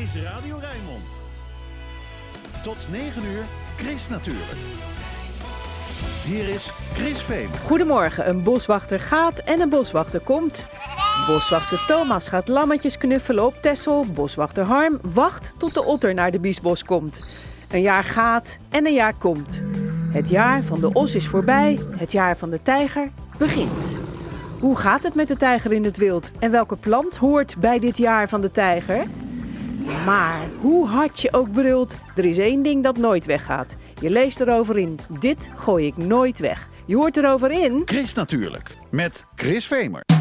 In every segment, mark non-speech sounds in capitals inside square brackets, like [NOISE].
is Radio Rijnmond. Tot 9 uur, Chris natuurlijk. Hier is Chris Veem. Goedemorgen, een boswachter gaat en een boswachter komt. Boswachter Thomas gaat lammetjes knuffelen op Tessel. Boswachter Harm wacht tot de otter naar de biesbos komt. Een jaar gaat en een jaar komt. Het jaar van de os is voorbij, het jaar van de tijger begint. Hoe gaat het met de tijger in het wild en welke plant hoort bij dit jaar van de tijger? Maar hoe hard je ook brult, er is één ding dat nooit weggaat. Je leest erover in, dit gooi ik nooit weg. Je hoort erover in... Chris natuurlijk, met Chris Vemer.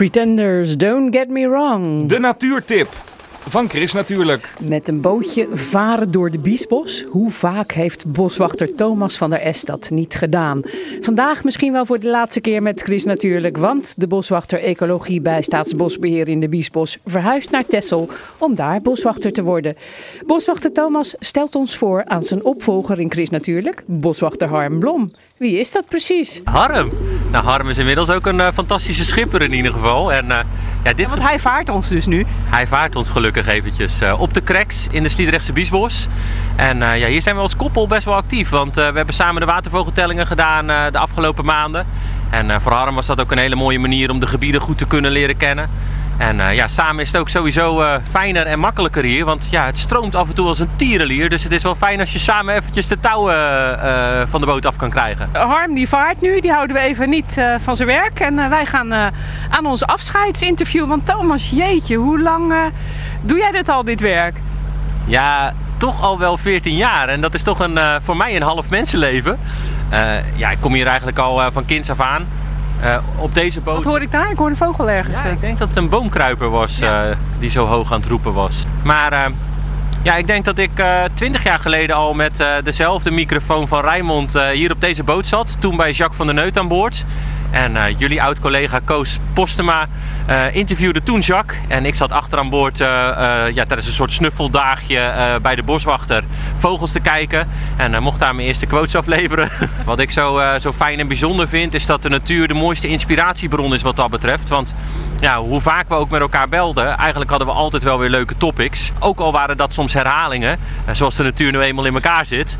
Pretenders, don't get me wrong. De natuurtip van Chris natuurlijk. Met een bootje varen door de Biesbos. Hoe vaak heeft boswachter Thomas van der Est dat niet gedaan? Vandaag misschien wel voor de laatste keer met Chris natuurlijk. Want de boswachter Ecologie bij Staatsbosbeheer in de Biesbos verhuist naar Texel om daar boswachter te worden. Boswachter Thomas stelt ons voor aan zijn opvolger in Chris natuurlijk, boswachter Harm Blom. Wie is dat precies? Harm. Nou, Harm is inmiddels ook een eh, fantastische schipper in ieder geval. En eh, ja, dit Want hij vaart ons dus nu. hij vaart ons gelukkig eventjes eh, op de cracks in de Sliedrechtse Biesbos. En eh, ja, hier zijn we als koppel best wel actief. Want eh, we hebben samen de watervogeltellingen gedaan eh, de afgelopen maanden. En eh, voor Harm was dat ook een hele mooie manier om de gebieden goed te kunnen leren kennen. En eh, ja, samen is het ook sowieso eh, fijner en makkelijker hier. Want ja, het stroomt af en toe als een tierenlier. Dus het is wel fijn als je samen eventjes de touwen eh, van de boot af kan krijgen. Harm die vaart nu, die houden we even niet van zijn werk. En wij gaan aan ons afscheidsinterview. Want Thomas, jeetje, hoe lang doe jij dit al, dit werk? Ja, toch al wel 14 jaar. En dat is toch een, voor mij een half mensenleven. Ja, ik kom hier eigenlijk al van kinds af aan. Eh, op deze boot. Wat hoor ik daar? Ik hoor een vogel ergens. Ja, eh. ik denk dat het een boomkruiper was Ja. eh, die zo hoog aan het roepen was. Maar ja, ik denk dat ik twintig jaar geleden al met dezelfde microfoon van Rijnmond hier op deze boot zat. Toen bij Jacques van der Neut aan boord. En eh, jullie oud-collega Koos Postema eh, interviewde toen Jacques. En ik zat achter aan boord eh, ja, tijdens een soort snuffeldaagje bij de boswachter vogels te kijken. En mocht daar mijn eerste quotes afleveren. [LAUGHS] Wat ik zo, zo fijn en bijzonder vind, is dat de natuur de mooiste inspiratiebron is wat dat betreft. Want ja, hoe vaak we ook met elkaar belden, eigenlijk hadden we altijd wel weer leuke topics. Ook al waren dat soms herhalingen, zoals de natuur nu eenmaal in elkaar zit.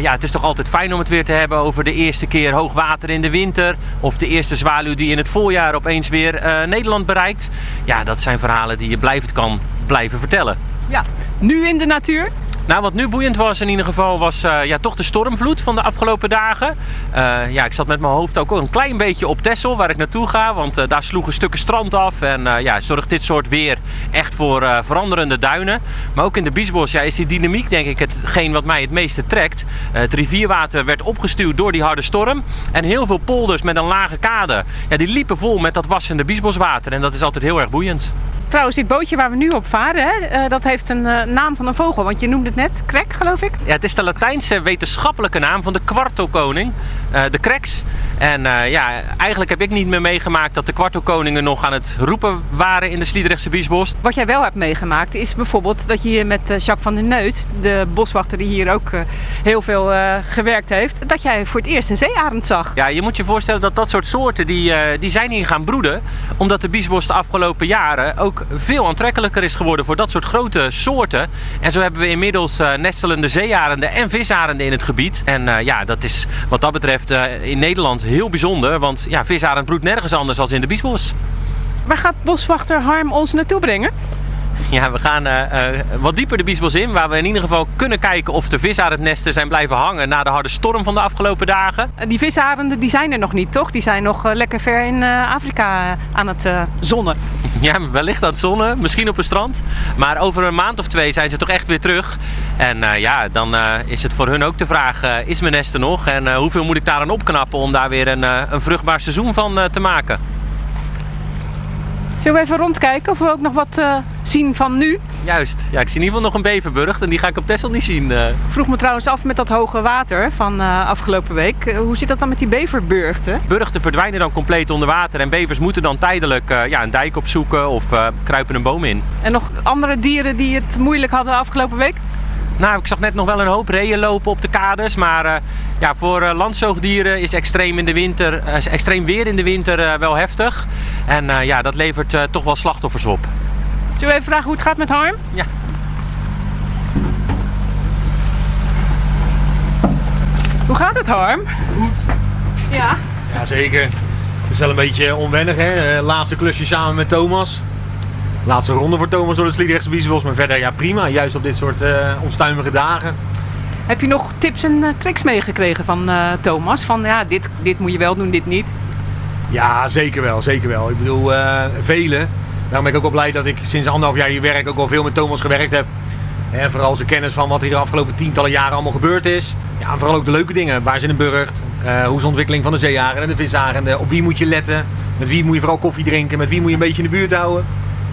Ja, het is toch altijd fijn om het weer te hebben over de eerste keer hoog water in de winter. Of de eerste zwaluw die in het voorjaar opeens weer eh, Nederland bereikt. Ja, dat zijn verhalen die je blijvend kan blijven vertellen. Ja, nu in de natuur. Nou, wat nu boeiend was in ieder geval, was eh, ja, toch de stormvloed van de afgelopen dagen. Eh, ja, ik zat met mijn hoofd ook een klein beetje op Texel, waar ik naartoe ga. Want eh, daar sloegen stukken strand af. En ja, zorgt dit soort weer echt voor veranderende duinen. Maar ook in de Biesbos ja, is die dynamiek denk ik hetgeen wat mij het meeste trekt. Het rivierwater werd opgestuwd door die harde storm. En heel veel polders met een lage kade, ja, die liepen vol met dat wassende Biesboswater. En dat is altijd heel erg boeiend. Trouwens, dit bootje waar we nu op varen, hè, dat heeft een naam van een vogel. Want je noemde het net, krek geloof ik. Ja, het is de Latijnse wetenschappelijke naam van de kwartelkoning, eh, de Crex. En eh, ja, eigenlijk heb ik niet meer meegemaakt dat de kwartelkoningen nog aan het roepen waren in de Sliedrechtse Biesbos. Wat jij wel hebt meegemaakt is bijvoorbeeld dat je hier met eh, Jacques van der Neut, de boswachter die hier ook heel veel gewerkt heeft, dat jij voor het eerst een zeearend zag. Ja, je moet je voorstellen dat dat soort soorten die, die zijn hier gaan broeden. Omdat de biesbos de afgelopen jaren ook veel aantrekkelijker is geworden voor dat soort grote soorten. En zo hebben we inmiddels eh, nestelende zeearenden en visarenden in het gebied. En eh, ja, dat is wat dat betreft eh, in Nederland heel bijzonder. Want ja, visarend broedt nergens anders dan in de biesbos. Waar gaat boswachter Harm ons naartoe brengen? Ja, we gaan eh, eh, wat dieper de biesbos in. Waar we in ieder geval kunnen kijken of de visarendnesten zijn blijven hangen na de harde storm van de afgelopen dagen. Eh, Die visarenden die zijn er nog niet, toch? Die zijn nog lekker ver in Afrika aan het zonnen. [LAUGHS] Ja, wellicht aan het zonnen, misschien op een strand. Maar over een maand of twee zijn ze toch echt weer terug. En ja, dan is het voor hun ook de vraag, is mijn nest er nog? En hoeveel moet ik daar aan opknappen om daar weer een, een vruchtbaar seizoen van te maken? Zullen we even rondkijken of we ook nog wat eh, zien van nu? Juist, ja, ik zie in ieder geval nog een beverburgt en die ga ik op Texel niet zien. Ik vroeg me trouwens af met dat hoge water van eh, afgelopen week. Hoe zit dat dan met die beverburgten? Burgten verdwijnen dan compleet onder water en bevers moeten dan tijdelijk ja, een dijk opzoeken of kruipen een boom in. En nog andere dieren die het moeilijk hadden afgelopen week? Nou, ik zag net nog wel een hoop reeën lopen op de kades. Maar eh, ja, voor eh, landzoogdieren is extreem, in de winter, eh, extreem weer in de winter wel heftig. En eh, ja, dat levert eh, toch wel slachtoffers op. Zullen we even vragen hoe het gaat met Harm? Ja. Hoe gaat het Harm? Goed. Ja. Jazeker. Het is wel een beetje onwennig, hè? Laatste klusje samen met Thomas. Laatste ronde voor Thomas door de Sliedrechtse Biesbos. Maar verder, ja, prima. Juist op dit soort eh onstuimige dagen. Heb je nog tips en eh, tricks meegekregen van eh, Thomas? Van ja, dit, dit moet je wel doen, dit niet. Ja, zeker wel. Zeker wel. Ik bedoel, velen. Daarom ben ik ook wel blij dat ik sinds anderhalf jaar hier werk. Ook al veel met Thomas gewerkt heb. En vooral zijn kennis van wat hier de afgelopen tientallen jaren allemaal gebeurd is. Ja, en vooral ook de leuke dingen. Waar ze in burgt. eh, hoe is de ontwikkeling van de zeearenden en de visarenden. Op wie moet je letten. Met wie moet je vooral koffie drinken. Met wie moet je een beetje in de buurt houden.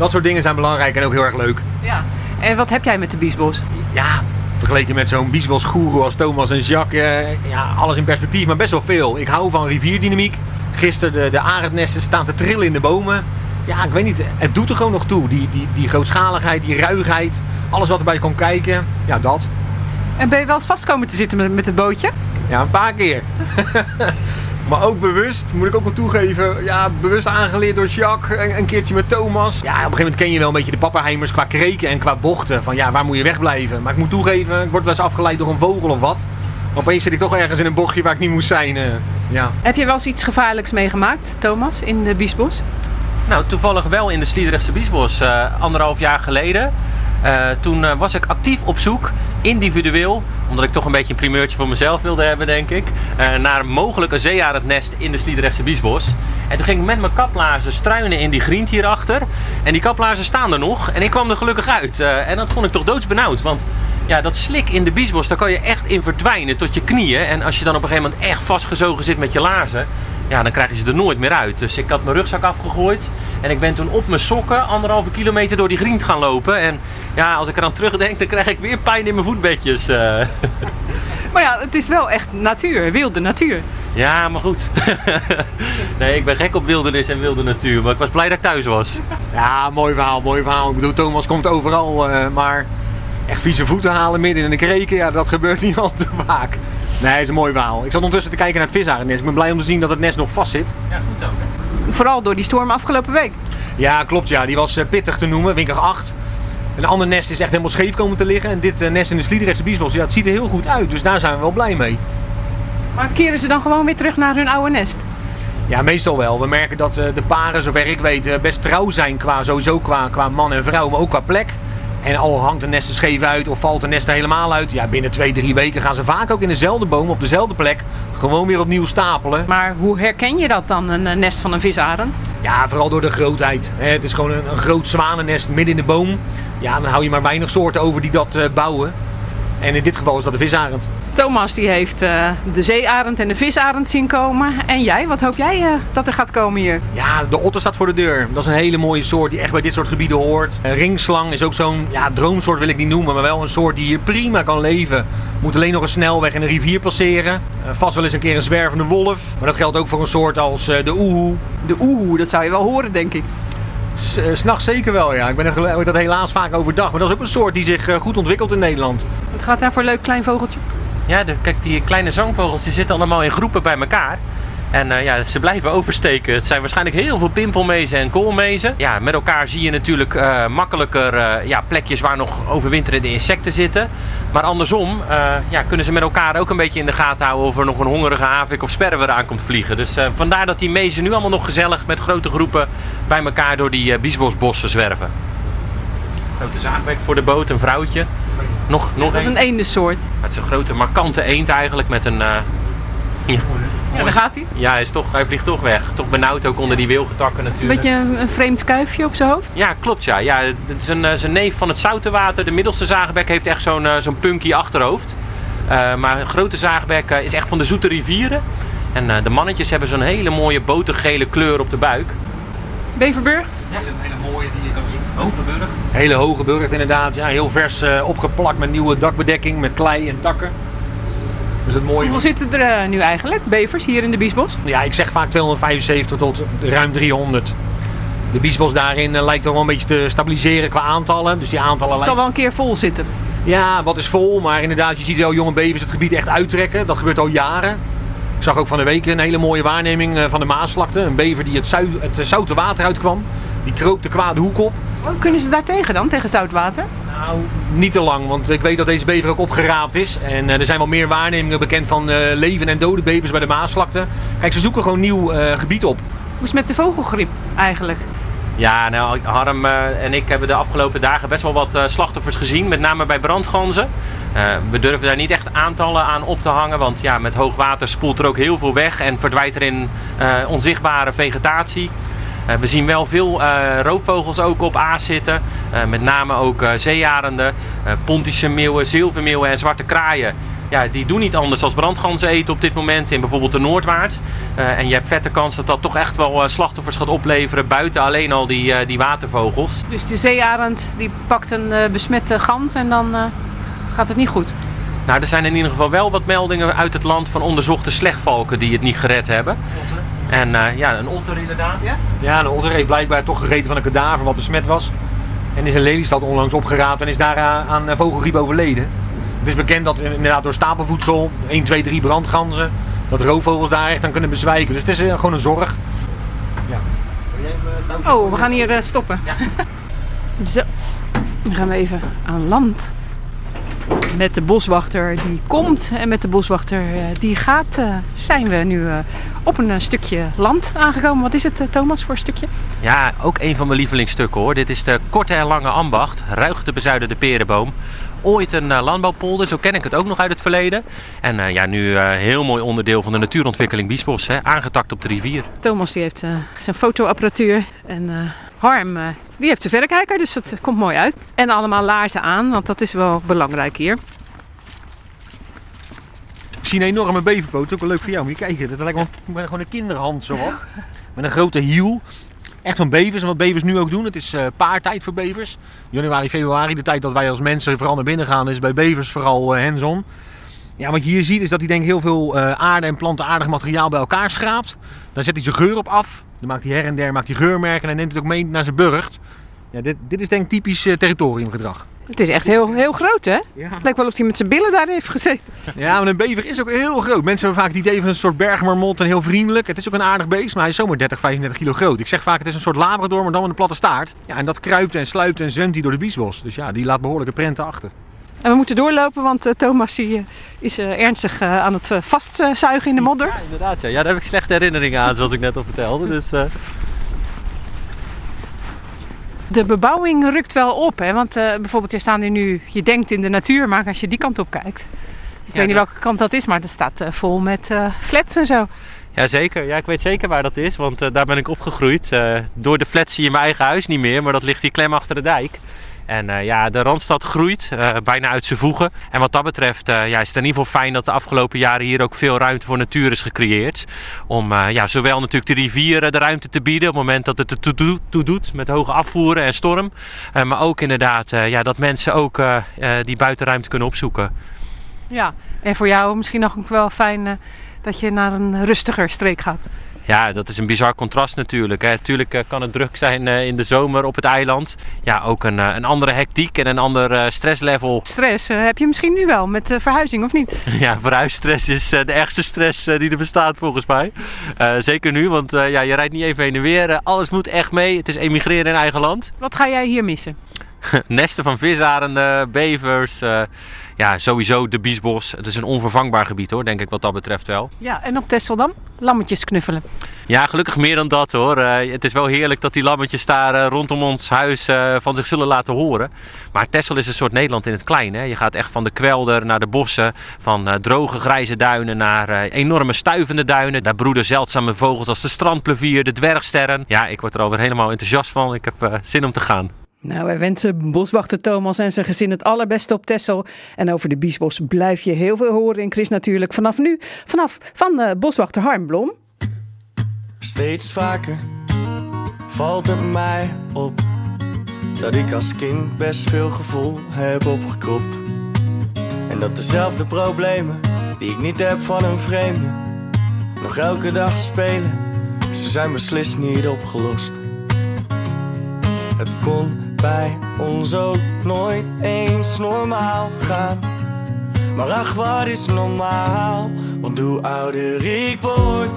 Dat soort dingen zijn belangrijk en ook heel erg leuk. Ja. En wat heb jij met de biesbos? Ja, vergeleken met zo'n biesbos goeroe als Thomas en Jacques. eh, ja, alles in perspectief, maar best wel veel. Ik hou van rivierdynamiek. Gisteren de, de arendnesten staan te trillen in de bomen. Ja, ik weet niet, het doet er gewoon nog toe. Die, die, die grootschaligheid, die ruigheid, alles wat erbij kon kijken. Ja, dat. En ben je wel eens vast komen te zitten met, met het bootje? Ja, een paar keer. [LAUGHS] maar ook bewust, moet ik ook wel toegeven. Ja, bewust aangeleerd door Jacques. Een, een keertje met Thomas. Ja, op een gegeven moment ken je wel een beetje de papperheimers qua kreken en qua bochten. Van ja, waar moet je wegblijven? Maar ik moet toegeven, ik word wel eens afgeleid door een vogel of wat. Opeens zit ik toch ergens in een bochtje waar ik niet moest zijn. eh. ja. Heb je wel eens iets gevaarlijks meegemaakt, Thomas, in de biesbos? Nou, toevallig wel in de Sliedrechtse Biesbos, eh, anderhalf jaar geleden. Eh, toen eh, was ik actief op zoek, individueel, omdat ik toch een beetje een primeurtje voor mezelf wilde hebben, denk ik, eh, naar mogelijk een zeearendnest in de Sliedrechtse Biesbos. En toen ging ik met mijn kaplaarzen struinen in die griend hierachter. En die kaplaarzen staan er nog. En ik kwam er gelukkig uit. En dat vond ik toch doodsbenauwd. Want ja, dat slik in de biesbos, daar kan je echt in verdwijnen tot je knieën. En als je dan op een gegeven moment echt vastgezogen zit met je laarzen, ja, dan krijg je ze er nooit meer uit. Dus ik had mijn rugzak afgegooid. En ik ben toen op mijn sokken anderhalve kilometer door die griend gaan lopen. En ja, als ik eraan terugdenk, dan krijg ik weer pijn in mijn voetbedjes. eh. [LAUGHS] Maar ja, het is wel echt natuur, wilde natuur. Ja, maar goed. [LAUGHS] nee, ik ben gek op wildernis en wilde natuur. Maar ik was blij dat ik thuis was. Ja, mooi verhaal, mooi verhaal. Ik bedoel, Thomas komt overal, eh, maar echt vieze voeten halen midden in de kreken, ja, dat gebeurt niet [LAUGHS] al te vaak. Nee, het is een mooi verhaal. Ik zat ondertussen te kijken naar het visarendnest. Ik ben blij om te zien dat het nest nog vast zit. Ja, goed ook. Vooral door die storm afgelopen week. Ja, klopt ja. Die was eh, pittig te noemen, winkel 8. Een ander nest is echt helemaal scheef komen te liggen. En dit eh, nest in de Sliedrechtse Biesbos, ja, het ziet er heel goed uit. Dus daar zijn we wel blij mee. Maar keren ze dan gewoon weer terug naar hun oude nest? Ja, meestal wel. We merken dat eh, de paren, zover ik weet, best trouw zijn qua, sowieso qua, qua man en vrouw, maar ook qua plek. En al hangt een nest er scheef uit of valt een nest er helemaal uit, ja, binnen twee, drie weken gaan ze vaak ook in dezelfde boom, op dezelfde plek, gewoon weer opnieuw stapelen. Maar hoe herken je dat dan, een eh, nest van een visarend? Ja, vooral door de grootheid. Het is gewoon een, een groot zwanennest midden in de boom. Ja, dan hou je maar weinig soorten over die dat eh, bouwen. En in dit geval is dat de visarend. Thomas die heeft eh, de zeearend en de visarend zien komen. En jij, wat hoop jij eh, dat er gaat komen hier? Ja, de otter staat voor de deur. Dat is een hele mooie soort die echt bij dit soort gebieden hoort. Een ringslang is ook zo'n ja, droomsoort wil ik niet noemen, maar wel een soort die hier prima kan leven. Moet alleen nog een snelweg en een rivier passeren. Eh, vast wel eens een keer een zwervende wolf. Maar dat geldt ook voor een soort als de oehoe. De oeh, dat zou je wel horen, denk ik. S- eh, S'nachts zeker wel, ja. Ik ben er dat helaas vaak overdag. Maar dat is ook een soort die zich eh, goed ontwikkelt in Nederland. Wat gaat daar voor een leuk klein vogeltje? Ja, de, kijk, die kleine zangvogels die zitten allemaal in groepen bij elkaar. En eh, ja, ze blijven oversteken. Het zijn waarschijnlijk heel veel pimpelmezen en koolmezen. Ja, met elkaar zie je natuurlijk eh, makkelijker eh, ja, plekjes waar nog overwinterende insecten zitten. Maar andersom ja, kunnen ze met elkaar ook een beetje in de gaten houden of er nog een hongerige havik of sperwer aan komt vliegen. Dus vandaar dat die mezen nu allemaal nog gezellig met grote groepen bij elkaar door die biesbosbossen zwerven. Grote zaagbek voor de boot, een vrouwtje. Nog, nog Dat is een eendensoort. Het is een grote markante eend eigenlijk met een... ja, Ja, daar gaat hij. ja, hij, is toch, hij vliegt toch weg. Toch benauwd ook onder die wilgetakken Een natuurlijk. beetje een, een vreemd kuifje op zijn hoofd. Ja, klopt ja. ja het is een, eh, zijn neef van het zoute water. De middelste zagenbek heeft echt zo'n eh, zo'n punky achterhoofd. Eh, maar een grote zagenbek is echt van de zoete rivieren. En eh, de mannetjes hebben zo'n hele mooie botergele kleur op de buik. Beverburgt. Ja, een hele mooie die je kan zien. Hogeburgt. Hele hoge burcht inderdaad. Ja, heel vers eh, opgeplakt met nieuwe dakbedekking, met klei en takken. Het mooie. Hoeveel zitten er eh, nu eigenlijk, bevers, hier in de Biesbos? Ja, ik zeg vaak 275 tot ruim 300. De biesbos daarin eh, lijkt toch wel een beetje te stabiliseren qua aantallen. Dus die aantallen Het zal lijken... wel een keer vol zitten. Ja, wat is vol. Maar inderdaad, je ziet wel jonge bevers het gebied echt uittrekken. Dat gebeurt al jaren. Ik zag ook van de week een hele mooie waarneming eh, van de Maasvlakte. Een bever die het, zoute water uitkwam. Die kroop de kwade hoek op. Oh, kunnen ze daar tegen dan, tegen zoutwater? Nou, niet te lang, want ik weet dat deze bever ook opgeraapt is. En eh, er zijn wel meer waarnemingen bekend van eh, leven en dode bevers bij de Maasvlakte. Kijk, ze zoeken gewoon nieuw eh, gebied op. Hoe is het met de vogelgriep eigenlijk? Ja, nou, Harm eh, en ik hebben de afgelopen dagen best wel wat eh, slachtoffers gezien, met name bij brandganzen. Eh, we durven daar niet echt aantallen aan op te hangen, want ja, met hoog water spoelt er ook heel veel weg en verdwijnt er in eh, onzichtbare vegetatie. Eh, we zien wel veel eh, roofvogels ook op aas zitten, Eh, met name ook zeearenden, pontische meeuwen, zilvermeeuwen en zwarte kraaien. Ja, die doen niet anders dan brandganzen eten op dit moment in bijvoorbeeld de Noordwaard. En je hebt vette kans dat dat toch echt wel slachtoffers gaat opleveren buiten alleen al die, die watervogels. Dus de zeearend die pakt een besmette gans en dan gaat het niet goed. Nou, er zijn in ieder geval wel wat meldingen uit het land van onderzochte slechtvalken die het niet gered hebben. En eh, ja, een otter inderdaad. Ja? Ja, een otter heeft blijkbaar toch gegeten van een kadaver wat besmet was. En is in Lelystad onlangs opgeraapt en is daar aan, aan eh, vogelgriep overleden. Het is bekend dat inderdaad door stapelvoedsel, 1, 2, 3 brandganzen, dat roofvogels daar echt aan kunnen bezwijken. Dus het is eh, gewoon een zorg. Ja. Oh, we gaan hier eh, stoppen. Ja. [LAUGHS] Zo, dan gaan we even aan land. Met de boswachter die komt en met de boswachter eh, die gaat, eh, zijn we nu eh, op een stukje land aangekomen. Wat is het, Thomas, voor een stukje? Ja, ook een van mijn lievelingsstukken hoor. Dit is de korte en lange ambacht, ruig bezuidende perenboom. Ooit een landbouwpolder, zo ken ik het ook nog uit het verleden. En ja, nu heel mooi onderdeel van de natuurontwikkeling Biesbos, hè, aangetakt op de rivier. Thomas die heeft zijn fotoapparatuur en Harm eh, die heeft zijn verrekijker, dus dat komt mooi uit. En allemaal laarzen aan, want dat is wel belangrijk hier. Ik zie een enorme beverpoot, ook wel leuk voor jou. Moet je kijken, dat lijkt wel gewoon een kinderhand zowat. Met een grote hiel. Echt van bevers. En wat bevers nu ook doen, het is eh, paartijd voor bevers. Januari, februari, de tijd dat wij als mensen vooral naar binnen gaan, is bij bevers vooral eh, hands-on. Ja, wat je hier ziet is dat hij denk heel veel eh, aarde en plantaardig materiaal bij elkaar schraapt. Dan zet hij zijn geur op af. Dan maakt hij her en der maakt hij geurmerken en neemt het ook mee naar zijn burcht. Ja, dit, dit is denk ik typisch eh, territoriumgedrag. Het is echt heel, heel groot hè? Ja. Het lijkt wel of hij met zijn billen daar heeft gezeten. Ja, maar een bever is ook heel groot. Mensen hebben vaak het idee van een soort bergmarmot en heel vriendelijk. Het is ook een aardig beest, maar hij is zomaar 30, 35 kilo groot. Ik zeg vaak het is een soort labrador, maar dan met een platte staart. Ja, en dat kruipt en sluipt en zwemt hij door de biesbos. Dus ja, die laat behoorlijke prenten achter. En we moeten doorlopen, want eh, Thomas die, eh, is eh, ernstig aan het vastzuigen in de modder. Ja, inderdaad. Ja. ja, daar heb ik slechte herinneringen aan, zoals ik net al vertelde. Dus, De bebouwing rukt wel op, hè? want eh, bijvoorbeeld, je staat hier nu, je denkt in de natuur, maar als je die kant op kijkt. Ik weet niet welke kant dat is, maar dat staat vol met flats en zo. Ja, zeker. Ja, ik weet zeker waar dat is, want daar ben ik opgegroeid. Door de flat zie je mijn eigen huis niet meer, maar dat ligt hier klem achter de dijk. En eh, ja, de Randstad groeit, eh, bijna uit zijn voegen. En wat dat betreft eh, ja, is het in ieder geval fijn dat de afgelopen jaren hier ook veel ruimte voor natuur is gecreëerd. Om ja, zowel natuurlijk de rivieren de ruimte te bieden op het moment dat het er toe, toe doet met hoge afvoeren en storm. Maar ook inderdaad ja, dat mensen ook die buitenruimte kunnen opzoeken. Ja. En voor jou misschien nog wel fijn dat je naar een rustiger streek gaat. Ja, dat is een bizar contrast natuurlijk. Hè. Tuurlijk eh, kan het druk zijn eh, in de zomer op het eiland. Ja, ook een, eh, een andere hectiek en een ander stresslevel. Stress heb je misschien nu wel met verhuizing, of niet? [LAUGHS] Ja, verhuisstress is de ergste stress die er bestaat volgens mij. Zeker nu, want ja, je rijdt niet even heen en weer. Alles moet echt mee. Het is emigreren in eigen land. Wat ga jij hier missen? [LAUGHS] Nesten van visarenden, bevers. eh, ja, sowieso de Biesbos. Het is een onvervangbaar gebied hoor, denk ik wat dat betreft wel. Ja, en op Texel dan? Lammetjes knuffelen. Ja, gelukkig meer dan dat hoor. Eh, het is wel heerlijk dat die lammetjes daar eh, rondom ons huis van zich zullen laten horen. Maar Texel is een soort Nederland in het klein. Hè? Je gaat echt van de kwelder naar de bossen, van droge grijze duinen naar enorme stuivende duinen. Daar broeden zeldzame vogels als de strandplevier, de dwergsterren. Ja, ik word er alweer helemaal enthousiast van. Ik heb zin om te gaan. Nou, wij wensen boswachter Thomas en zijn gezin het allerbeste op Texel. En over de Biesbos blijf je heel veel horen in Chris natuurlijk. Vanaf nu, vanaf van eh, boswachter Harm Blom. Steeds vaker valt het mij op dat ik als kind best veel gevoel heb opgekropt. En dat dezelfde problemen die ik niet heb van een vreemde nog elke dag spelen, ze zijn beslist niet opgelost. Het kon bij ons ook nooit eens normaal gaan. Maar ach, wat is normaal? Want hoe ouder ik word,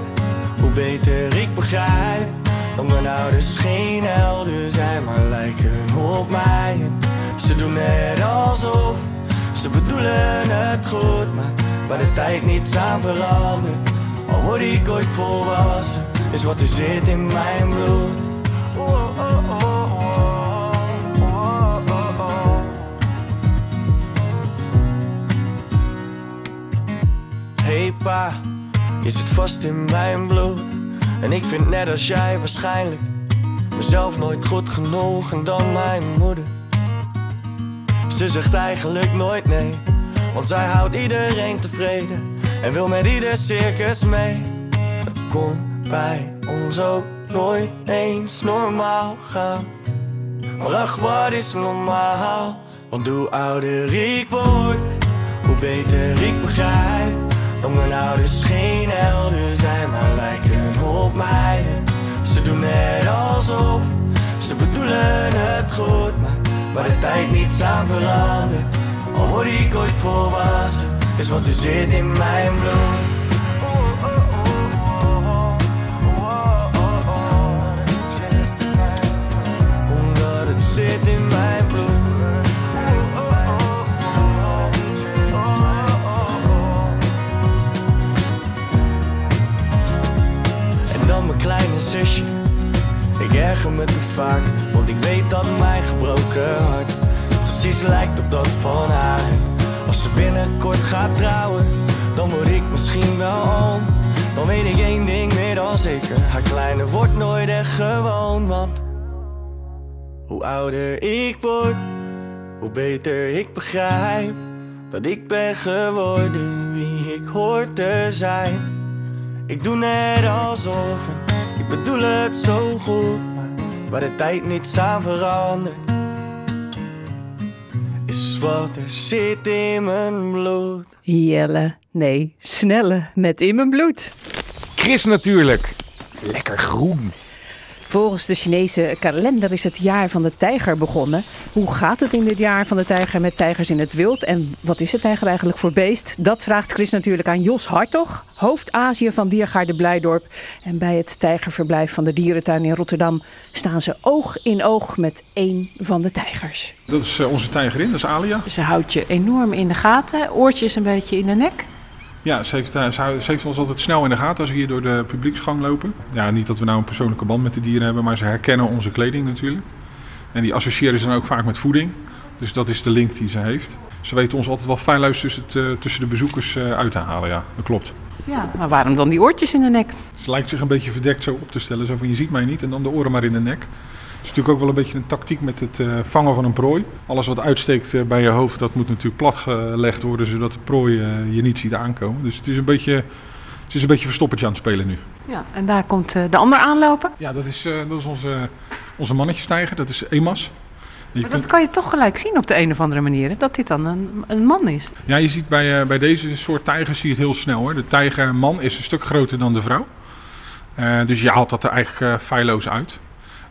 hoe beter ik begrijp dat mijn ouders geen helden zijn, maar lijken op mij. Ze doen net alsof ze bedoelen het goed, maar waar de tijd niets aan verandert. Al word ik ooit volwassen, is wat er zit in mijn bloed. Oh, oh, oh, je zit vast in mijn bloed. En ik vind net als jij waarschijnlijk mezelf nooit goed genoeg en dan mijn moeder. Ze zegt eigenlijk nooit nee, want zij houdt iedereen tevreden en wil met ieder circus mee. Het kon bij ons ook nooit eens normaal gaan. Maar ach, wat is normaal? Want hoe ouder ik word, hoe beter ik begrijp mijn ouders geen helden zijn, maar lijken op mij. Ze doen net alsof ze bedoelen het goed, maar waar de tijd niets aan verandert. Al word ik ooit volwassen, is wat er zit in mijn bloed. Omdat het zit in mijn Ik erger me te vaak, want ik weet dat mijn gebroken hart precies lijkt op dat van haar. binnenkort gaat trouwen, dan word ik misschien wel oom. Dan weet ik één ding meer dan zeker, haar kleine wordt nooit echt gewoon. Want hoe ouder ik word, hoe beter ik begrijp dat ik ben geworden wie ik hoor te zijn. Ik doe net alsof en ik bedoel het zo goed, maar waar de tijd niets aan verandert, is wat er zit in mijn bloed. Jelle, nee, snelle met in mijn bloed. Chris natuurlijk. Lekker groen. Volgens de Chinese kalender is het jaar van de tijger begonnen. Hoe gaat het in dit jaar van de tijger met tijgers in het wild? En wat is de tijger eigenlijk voor beest? Dat vraagt Chris natuurlijk aan Jos Hartog, hoofd Azië van Diergaarde Blijdorp. En bij het tijgerverblijf van de dierentuin in Rotterdam staan ze oog in oog met één van de tijgers. Dat is eh, onze tijgerin, dat is Alia. Ze houdt je enorm in de gaten. Oortjes een beetje in de nek. Ja, ze heeft, eh, ze, hou- ze heeft ons altijd snel in de gaten als we hier door de publieksgang lopen. Ja, niet dat we nou een persoonlijke band met de dieren hebben, maar ze herkennen onze kleding natuurlijk. En die associëren ze dan ook vaak met voeding. Dus dat is de link die ze heeft. Ze weten ons altijd wel feilloos tussen, het, eh, tussen de bezoekers eh, uit te halen, ja, dat klopt. Ja, maar waarom dan die oortjes in de nek? Ze lijkt zich een beetje verdekt zo op te stellen, zo van je ziet mij niet en dan de oren maar in de nek. Het is natuurlijk ook wel een beetje een tactiek met het eh, vangen van een prooi. Alles wat uitsteekt eh, bij je hoofd, dat moet natuurlijk platgelegd worden, zodat de prooi eh, je niet ziet aankomen. Dus het is een beetje, het is een beetje verstoppertje aan het spelen nu. Ja, en daar komt de ander aanlopen. Ja, dat is, dat is onze, onze mannetjestijger, dat is Emas. Je Maar dat kan je toch gelijk zien op de een of andere manier, hè, dat dit dan een, een man is. Ja, je ziet bij, bij deze soort tijgers zie je het heel snel. De tijgerman is een stuk groter dan de vrouw. Dus je haalt dat er eigenlijk eh, feilloos uit.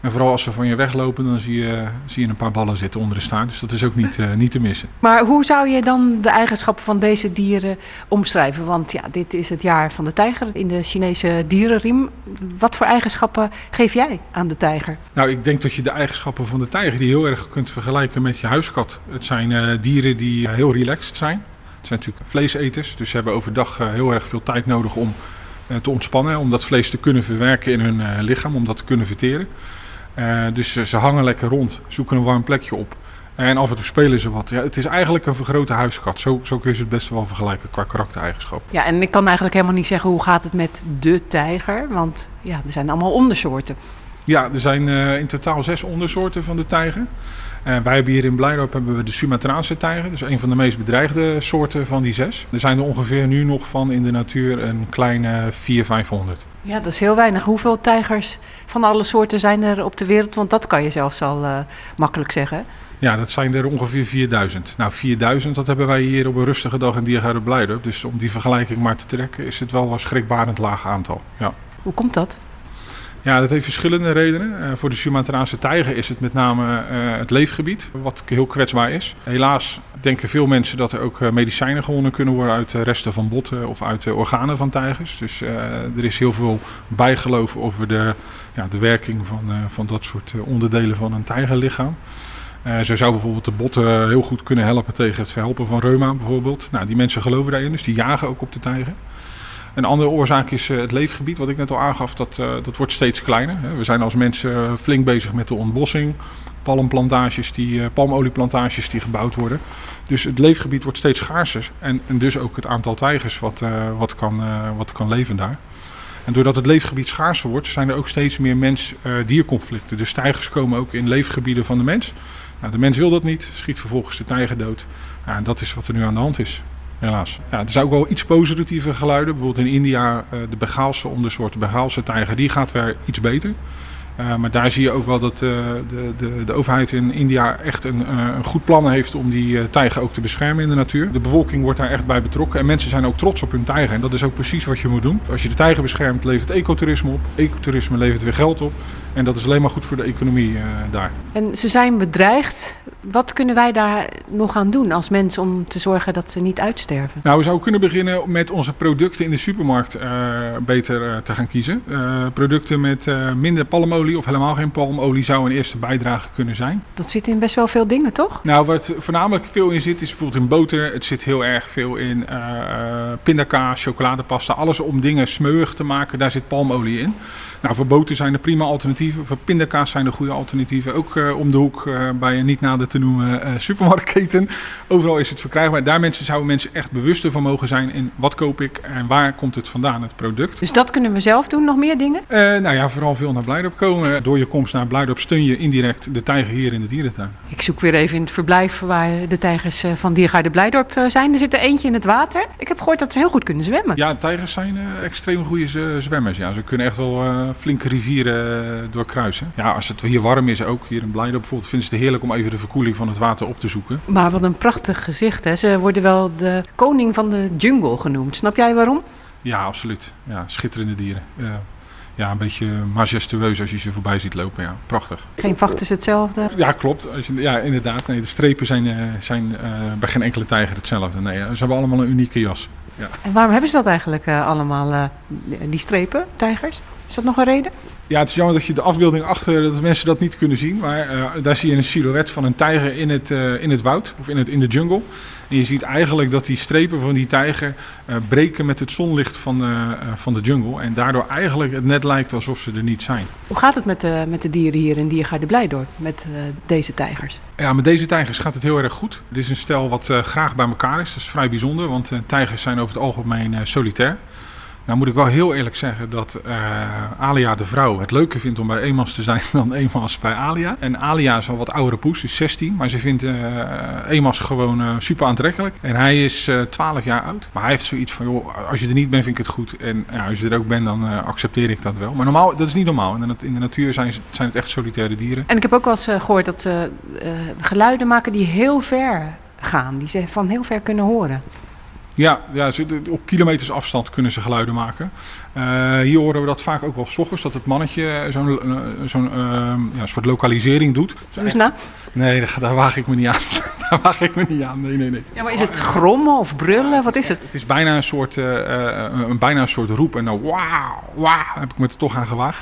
En vooral als ze van je weglopen, dan zie je, zie je een paar ballen zitten onder de staart. Dus dat is ook niet, eh, niet te missen. Maar hoe zou je dan de eigenschappen van deze dieren omschrijven? Want ja, dit is het jaar van de tijger in de Chinese dierenriem. Wat voor eigenschappen geef jij aan de tijger? Nou, ik denk dat je de eigenschappen van de tijger die heel erg kunt vergelijken met je huiskat. Het zijn eh, dieren die eh, heel relaxed zijn. Het zijn natuurlijk vleeseters, dus ze hebben overdag heel erg veel tijd nodig om te ontspannen. Om dat vlees te kunnen verwerken in hun lichaam, om dat te kunnen verteren. Eh, dus eh, ze hangen lekker rond, zoeken een warm plekje op. En af en toe spelen ze wat. Ja, het is eigenlijk een vergrote huiskat. Zo, zo kun je ze het best wel vergelijken qua karaktereigenschappen. Ja, en ik kan eigenlijk helemaal niet zeggen hoe gaat het met de tijger. Want ja, er zijn allemaal ondersoorten. Ja, er zijn eh, in totaal zes ondersoorten van de tijger. Eh, wij hebben hier in Blijdorp hebben we de Sumatraanse tijger. Dus een van de meest bedreigde soorten van die zes. Er zijn er ongeveer nu nog van in de natuur een kleine 400, 500. Ja, dat is heel weinig. Hoeveel tijgers van alle soorten zijn er op de wereld? Want dat kan je zelfs al eh, makkelijk zeggen. Ja, dat zijn er ongeveer 4000. Nou, 4000, dat hebben wij hier op een rustige dag in Diergaarde Blijdorp. Dus om die vergelijking maar te trekken, is het wel een schrikbarend laag aantal. Ja. Hoe komt dat? Ja, dat heeft verschillende redenen. Eh, voor de Sumatraanse tijger is het met name eh, het leefgebied, wat heel kwetsbaar is. Helaas denken veel mensen dat er ook eh, medicijnen gewonnen kunnen worden uit resten van botten of uit organen van tijgers. Dus er is heel veel bijgeloof over de, ja, de werking van, van dat soort onderdelen van een tijgerlichaam. Eh, zo zou bijvoorbeeld de botten heel goed kunnen helpen tegen het verhelpen van reuma bijvoorbeeld. Nou, die mensen geloven daarin, dus die jagen ook op de tijger. Een andere oorzaak is eh, het leefgebied, wat ik net al aangaf, dat, eh, dat wordt steeds kleiner. We zijn als mensen eh, flink bezig met de ontbossing, palmplantages die, palmolieplantages die gebouwd worden. Dus het leefgebied wordt steeds schaarser en, en dus ook het aantal tijgers wat, wat, kan, wat kan leven daar. En doordat het leefgebied schaarser wordt, zijn er ook steeds meer mens-dierconflicten. Dus tijgers komen ook in leefgebieden van de mens. Nou, de mens wil dat niet, schiet vervolgens de tijger dood. Ja, en dat is wat er nu aan de hand is. Helaas. Ja, er zijn ook wel iets positieve geluiden. Bijvoorbeeld in India, eh, de Begaalse ondersoort, de Begaalse tijger, die gaat weer iets beter. Eh, maar daar zie je ook wel dat eh, de, de, de overheid in India echt een, eh, een goed plan heeft om die tijger ook te beschermen in de natuur. De bevolking wordt daar echt bij betrokken en mensen zijn ook trots op hun tijger. En dat is ook precies wat je moet doen. Als je de tijger beschermt, levert ecotourisme op. Ecotourisme levert weer geld op. En dat is alleen maar goed voor de economie daar. En ze zijn bedreigd. Wat kunnen wij daar nog aan doen als mensen om te zorgen dat ze niet uitsterven? Nou, we zouden kunnen beginnen met onze producten in de supermarkt beter te gaan kiezen. Producten met minder palmolie palmolie of helemaal geen palmolie zou een eerste bijdrage kunnen zijn. Dat zit in best wel veel dingen, toch? Nou, wat voornamelijk veel in zit, is bijvoorbeeld in boter. Het zit heel erg veel in eh, pindakaas, chocoladepasta. Alles om dingen smeuig te maken, daar zit palmolie in. Nou, voor zijn er prima alternatieven. Voor pindakaas zijn er goede alternatieven. Ook eh, om de hoek eh, bij een niet nader te noemen eh, supermarktketen. Overal is het verkrijgbaar. Daar mensen, zouden mensen echt bewuster van mogen zijn in wat koop ik en waar komt het vandaan, het product. Dus dat kunnen we zelf doen, nog meer dingen? Nou ja, vooral veel naar Blijdorp komen. Door je komst naar Blijdorp steun je indirect de tijger hier in de dierentuin. Ik zoek weer even in het verblijf waar de tijgers van Diergaarde Blijdorp zijn. Er zit er eentje in het water. Ik heb gehoord dat ze heel goed kunnen zwemmen. Ja, tijgers zijn extreem goede zwemmers. Ja. Ze kunnen echt wel flinke rivieren eh, doorkruisen. Ja, als het hier warm is, ook hier in Blijdorp bijvoorbeeld, vinden ze het heerlijk om even de verkoeling van het water op te zoeken. Maar wat een prachtig gezicht. Hè? Ze worden wel de koning van de jungle genoemd. Snap jij waarom? Ja, absoluut. Ja, schitterende dieren. Ja. ja, een beetje majestueus als je ze voorbij ziet lopen. Ja, prachtig. Geen vacht is hetzelfde. Ja, klopt. Als je, ja, inderdaad. Nee, de strepen zijn, eh, zijn eh, bij geen enkele tijger hetzelfde. Nee, eh, ze hebben allemaal een unieke jas. Ja. En waarom hebben ze dat eigenlijk eh, allemaal, eh, die strepen, tijgers? Is dat nog een reden? Ja, het is jammer dat je de afbeelding achter, dat mensen dat niet kunnen zien. Maar eh, daar zie je een silhouet van een tijger in het, eh, in het woud, of in, het, in de jungle. En je ziet eigenlijk dat die strepen van die tijger eh, breken met het zonlicht van de, van de jungle. En daardoor eigenlijk het net lijkt alsof ze er niet zijn. Hoe gaat het met de, met de dieren hier in Diergaarde Blijdorp, met deze tijgers? Ja, met deze tijgers gaat het heel erg goed. Dit is een stel wat graag bij elkaar is. Dat is vrij bijzonder, want tijgers zijn over het algemeen solitair. Nou moet ik wel heel eerlijk zeggen dat eh, Alia de vrouw het leuker vindt om bij Emas te zijn [LAUGHS] dan Emas bij Alia. En Alia is al wat oudere poes, is 16, maar ze vindt eh Emas gewoon eh, super aantrekkelijk. En hij is eh 12 jaar oud. Maar hij heeft zoiets van, joh, als je er niet bent vind ik het goed. En ja, als je er ook bent dan accepteer ik dat wel. Maar normaal, dat is niet normaal. In de, in de natuur zijn, zijn het echt solitaire dieren. En ik heb ook wel eens eh, gehoord dat geluiden maken die heel ver gaan. Die ze van heel ver kunnen horen. Ja, ja op kilometers afstand kunnen ze geluiden maken. Eh, hier horen we dat vaak ook wel s ochtends, dat het mannetje zo'n eh, zo'n eh, ja, soort lokalisering doet. Doe eens na. Nee, daar, daar waag ik me niet aan. [LAUGHS] daar waag ik me niet aan. Nee, nee, nee. Ja, maar is het grommen of brullen? Wat is het? Het is bijna een soort, een, bijna een soort roep. En dan wauw, wauw, heb ik me er toch aan gewaagd.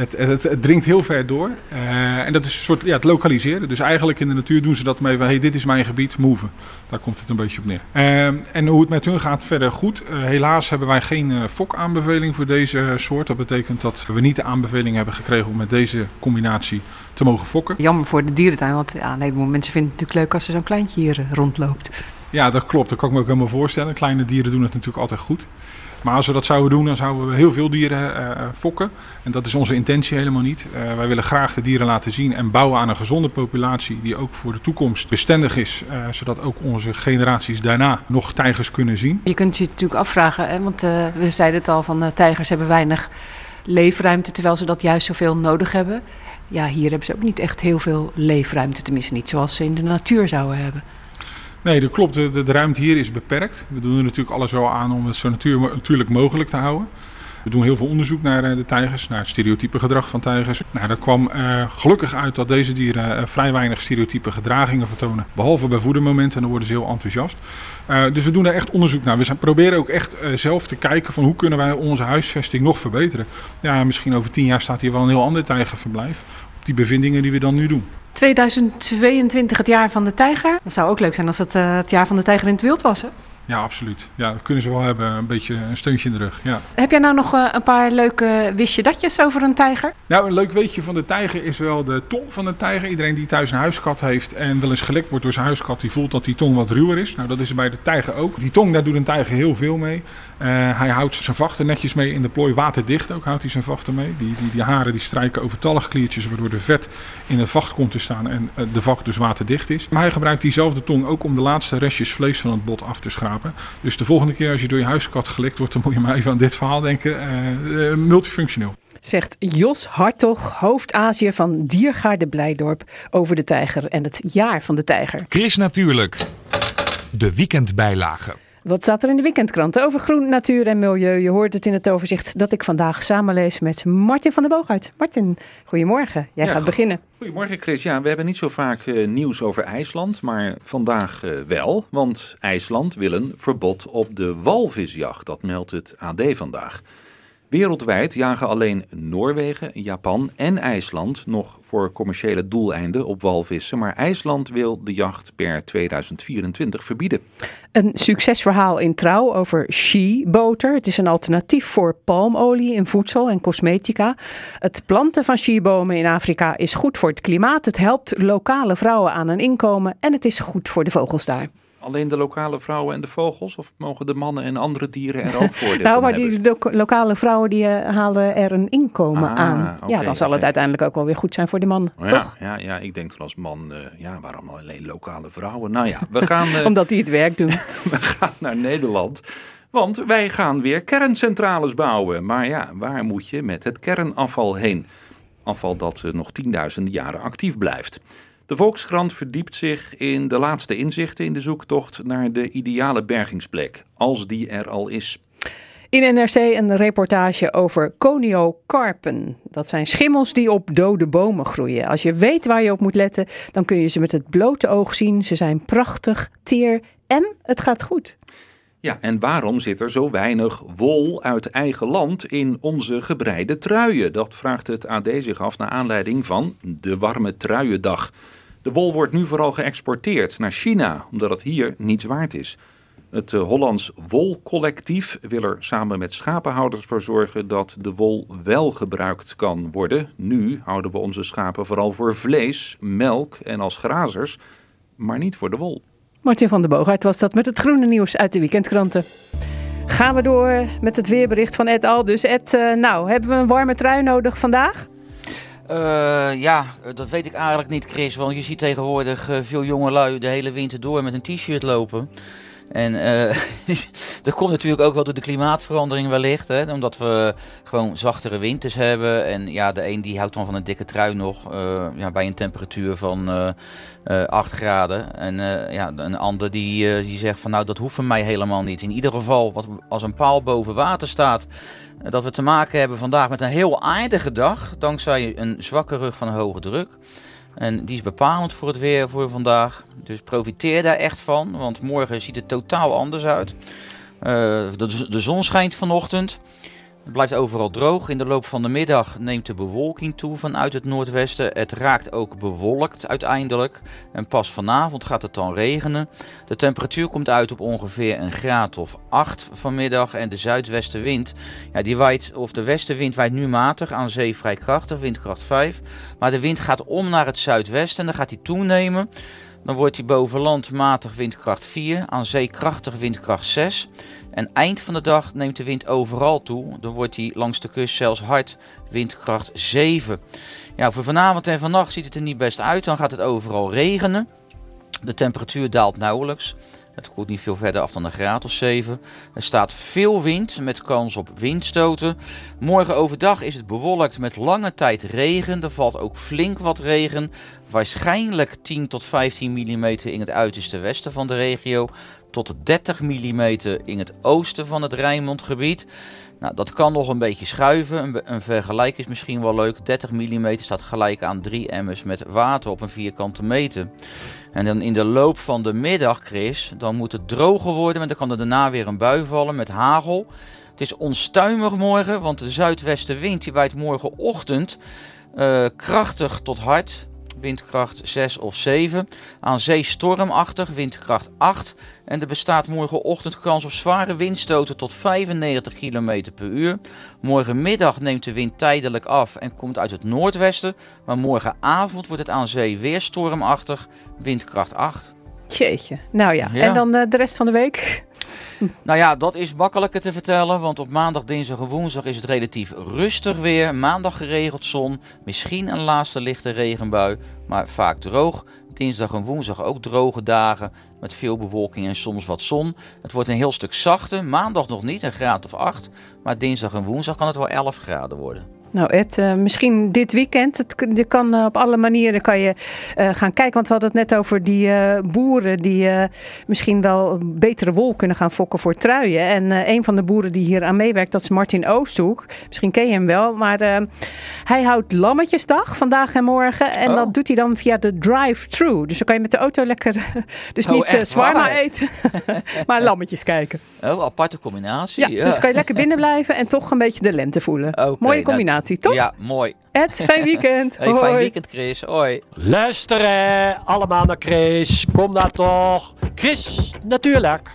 Het, het, het dringt heel ver door. Eh, en dat is een soort ja, het lokaliseren. Dus eigenlijk in de natuur doen ze dat mee van... hey, dit is mijn gebied, move. Daar komt het een beetje op neer. Eh, en hoe het met hun gaat verder goed. Eh, helaas hebben wij geen fokaanbeveling voor deze soort. Dat betekent dat we niet de aanbeveling hebben gekregen... om met deze combinatie te mogen fokken. Jammer voor de dierentuin, want ja, een heleboel mensen vinden het natuurlijk leuk als er zo'n kleintje hier rondloopt. Ja, dat klopt. Dat kan ik me ook helemaal voorstellen. Kleine dieren doen het natuurlijk altijd goed. Maar als we dat zouden doen, dan zouden we heel veel dieren eh, eh, fokken. En dat is onze intentie helemaal niet. Eh, wij willen graag de dieren laten zien en bouwen aan een gezonde populatie die ook voor de toekomst bestendig is. zodat ook onze generaties daarna nog tijgers kunnen zien. Je kunt je natuurlijk afvragen, hè, want we zeiden het al, van tijgers hebben weinig leefruimte, terwijl ze dat juist zoveel nodig hebben. Ja, hier hebben ze ook niet echt heel veel leefruimte, tenminste niet zoals ze in de natuur zouden hebben. Nee, dat klopt. De, ruimte hier is beperkt. We doen er natuurlijk alles wel aan om het zo natuur, natuurlijk mogelijk te houden. We doen heel veel onderzoek naar eh, de tijgers, naar het stereotype gedrag van tijgers. Nou, daar kwam eh, gelukkig uit dat deze dieren eh, vrij weinig stereotype gedragingen vertonen. Behalve bij voedermomenten, en dan worden ze heel enthousiast. Dus we doen er echt onderzoek naar. We zijn, proberen ook echt zelf te kijken van hoe kunnen wij onze huisvesting nog verbeteren. Ja, misschien over tien jaar staat hier wel een heel ander tijgerverblijf. Op die bevindingen die we dan nu doen. 2022, het jaar van de tijger. Dat zou ook leuk zijn als het eh, het jaar van de tijger in het wild was. Hè? Ja, absoluut. Ja, dat kunnen ze wel hebben. Een beetje een steuntje in de rug. Ja. Heb jij nou nog eh, een paar leuke wist datjes over een tijger? Nou, een leuk weetje van de tijger is wel de tong van de tijger. Iedereen die thuis een huiskat heeft en wel eens gelekt wordt door zijn huiskat, die voelt dat die tong wat ruwer is. Nou, dat is bij de tijger ook. Die tong, daar doet een tijger heel veel mee. Eh, hij houdt zijn vachten netjes mee in de plooi, waterdicht ook houdt hij zijn vachten mee. Die, die, die haren die strijken over talgkliertjes, waardoor de vet in het vacht komt te staan en eh, de vacht dus waterdicht is. Maar hij gebruikt diezelfde tong ook om de laatste restjes vlees van het bot af te schrapen. Dus de volgende keer als je door je huiskat gelekt wordt, dan moet je maar even aan dit verhaal denken. Eh, multifunctioneel. Zegt Jos Hartog, hoofd Azië van Diergaarde Blijdorp, over de tijger en het jaar van de tijger. Chris Natuurlijk. De weekendbijlage. Wat staat er in de weekendkrant over groen, natuur en milieu? Je hoort het in het overzicht dat ik vandaag samenlees met Martin van der Boogaard. Martin, goedemorgen. Jij Ja, gaat beginnen. Goedemorgen Chris. Ja, we hebben niet zo vaak eh, nieuws over IJsland, maar vandaag eh, wel. Want IJsland wil een verbod op de walvisjacht. Dat meldt het AD vandaag. Wereldwijd jagen alleen Noorwegen, Japan en IJsland nog voor commerciële doeleinden op walvissen, maar IJsland wil de jacht per 2024 verbieden. Een succesverhaal in trouw over she-boter. Het is een alternatief voor palmolie in voedsel en cosmetica. Het planten van she-bomen in Afrika is goed voor het klimaat. Het helpt lokale vrouwen aan een inkomen en het is goed voor de vogels daar. Alleen de lokale vrouwen en de vogels? Of mogen de mannen en andere dieren er ook voordeel [LAUGHS] nou, maar die lo- lokale vrouwen die eh, halen er een inkomen Ah, aan. ja, dan zal het uiteindelijk ook wel weer goed zijn voor de man, Ja, toch? ja, ja, ik denk dan als man, eh, ja, waarom alleen lokale vrouwen? Nou ja, we gaan, [LAUGHS] eh, Omdat die het werk doen. [LAUGHS] we gaan naar Nederland. Want wij gaan weer kerncentrales bouwen. Maar ja, waar moet je met het kernafval heen? Afval dat nog tienduizenden jaren actief blijft. De Volkskrant verdiept zich in de laatste inzichten in de zoektocht naar de ideale bergingsplek, als die er al is. In NRC een reportage over coniocarpen. Dat zijn schimmels die op dode bomen groeien. Als je weet waar je op moet letten, dan kun je ze met het blote oog zien. Ze zijn prachtig, teer en het gaat goed. Ja, en waarom zit er zo weinig wol uit eigen land in onze gebreide truien? Dat vraagt het AD zich af naar aanleiding van de warme truiendag. De wol wordt nu vooral geëxporteerd naar China, omdat het hier niets waard is. Het eh, Hollands Wolcollectief wil er samen met schapenhouders voor zorgen dat de wol wel gebruikt kan worden. Nu houden we onze schapen vooral voor vlees, melk en als grazers, maar niet voor de wol. Martin van der Boogaard was dat met het groene nieuws uit de weekendkranten. Gaan we door met het weerbericht van Ed Aldus. Ed, eh, nou, hebben we een warme trui nodig vandaag? Eh, ja, eh, dat weet ik eigenlijk niet, Chris. Want je ziet tegenwoordig eh, veel jongelui de hele winter door met een t-shirt lopen. En [LAUGHS] dat komt natuurlijk ook wel door de klimaatverandering wellicht. Hè? Omdat we gewoon zachtere winters hebben. En ja, de een die houdt dan van een dikke trui nog. ja, bij een temperatuur van eh, 8 graden. En ja, een ander die, die zegt van nou dat hoeft van mij helemaal niet. In ieder geval, wat, als een paal boven water staat dat we te maken hebben vandaag met een heel aardige dag. Dankzij een zwakke rug van hoge druk. En die is bepalend voor het weer voor vandaag. Dus profiteer daar echt van. Want morgen ziet het totaal anders uit. Eh, de, de zon schijnt vanochtend. Het blijft overal droog. In de loop van de middag neemt de bewolking toe vanuit het noordwesten. Het raakt ook bewolkt uiteindelijk. En pas vanavond gaat het dan regenen. De temperatuur komt uit op ongeveer een graad of 8 vanmiddag. En de zuidwestenwind, ja, die waait, of de westenwind waait nu matig, aan zee vrij krachtig, windkracht 5. Maar de wind gaat om naar het zuidwesten en dan gaat die toenemen. Dan wordt die boven land matig windkracht 4, aan zee krachtig windkracht 6. En eind van de dag neemt de wind overal toe. Dan wordt die langs de kust zelfs hard windkracht 7. Ja, voor vanavond en vannacht ziet het er niet best uit. Dan gaat het overal regenen. De temperatuur daalt nauwelijks. Het koelt niet veel verder af dan een graad of 7. Er staat veel wind met kans op windstoten. Morgen overdag is het bewolkt met lange tijd regen. Er valt ook flink wat regen. Waarschijnlijk 10 tot 15 mm in het uiterste westen van de regio. Tot 30 mm in het oosten van het Rijnmondgebied. Nou, dat kan nog een beetje schuiven. Een, een vergelijk is misschien wel leuk. 30 mm staat gelijk aan 3 emmers met water op een vierkante meter. En dan in de loop van de middag, Chris, dan moet het droger worden. Maar dan kan er daarna weer een bui vallen met hagel. Het is onstuimig morgen, want de zuidwestenwind die waait morgenochtend eh, krachtig tot hard. Windkracht 6 of 7. Aan zee stormachtig, windkracht 8. En er bestaat morgenochtend kans op zware windstoten tot 95 km per uur. Morgenmiddag neemt de wind tijdelijk af en komt uit het noordwesten. Maar morgenavond wordt het aan zee weer stormachtig, windkracht 8. Jeetje. Nou ja, Ja. en dan eh, de rest van de week? [LAUGHS] Nou ja, dat is makkelijker te vertellen, want op maandag, dinsdag en woensdag is het relatief rustig weer. Maandag geregeld zon, misschien een laatste lichte regenbui, maar vaak droog. Dinsdag en woensdag ook droge dagen met veel bewolking en soms wat zon. Het wordt een heel stuk zachter, maandag nog niet, een graad of 8. Maar dinsdag en woensdag kan het wel 11 graden worden. Nou Ed, eh, misschien dit weekend. Het, je kan eh, op alle manieren kan je eh, gaan kijken. Want we hadden het net over die boeren die misschien wel betere wol kunnen gaan fokken voor truien. En een van de boeren die hier aan meewerkt, dat is Martin Oosthoek. Misschien ken je hem wel. Maar hij houdt Lammetjesdag vandaag en morgen. En Oh. dat doet hij dan via de drive-thru. Dus dan kan je met de auto lekker, [LAUGHS] dus Oh, niet eh, echt zwaarma waar? eten, [LAUGHS] maar lammetjes kijken. Oh, aparte combinatie. Ja, dus kan je lekker binnen blijven en toch een beetje de lente voelen. Mooie nou, toch? Ja, mooi. Ed, fijn weekend. [LAUGHS] Hey, fijn weekend, Chris. Hoi. Luisteren allemaal naar Chris. Kom daar toch. Chris, natuurlijk.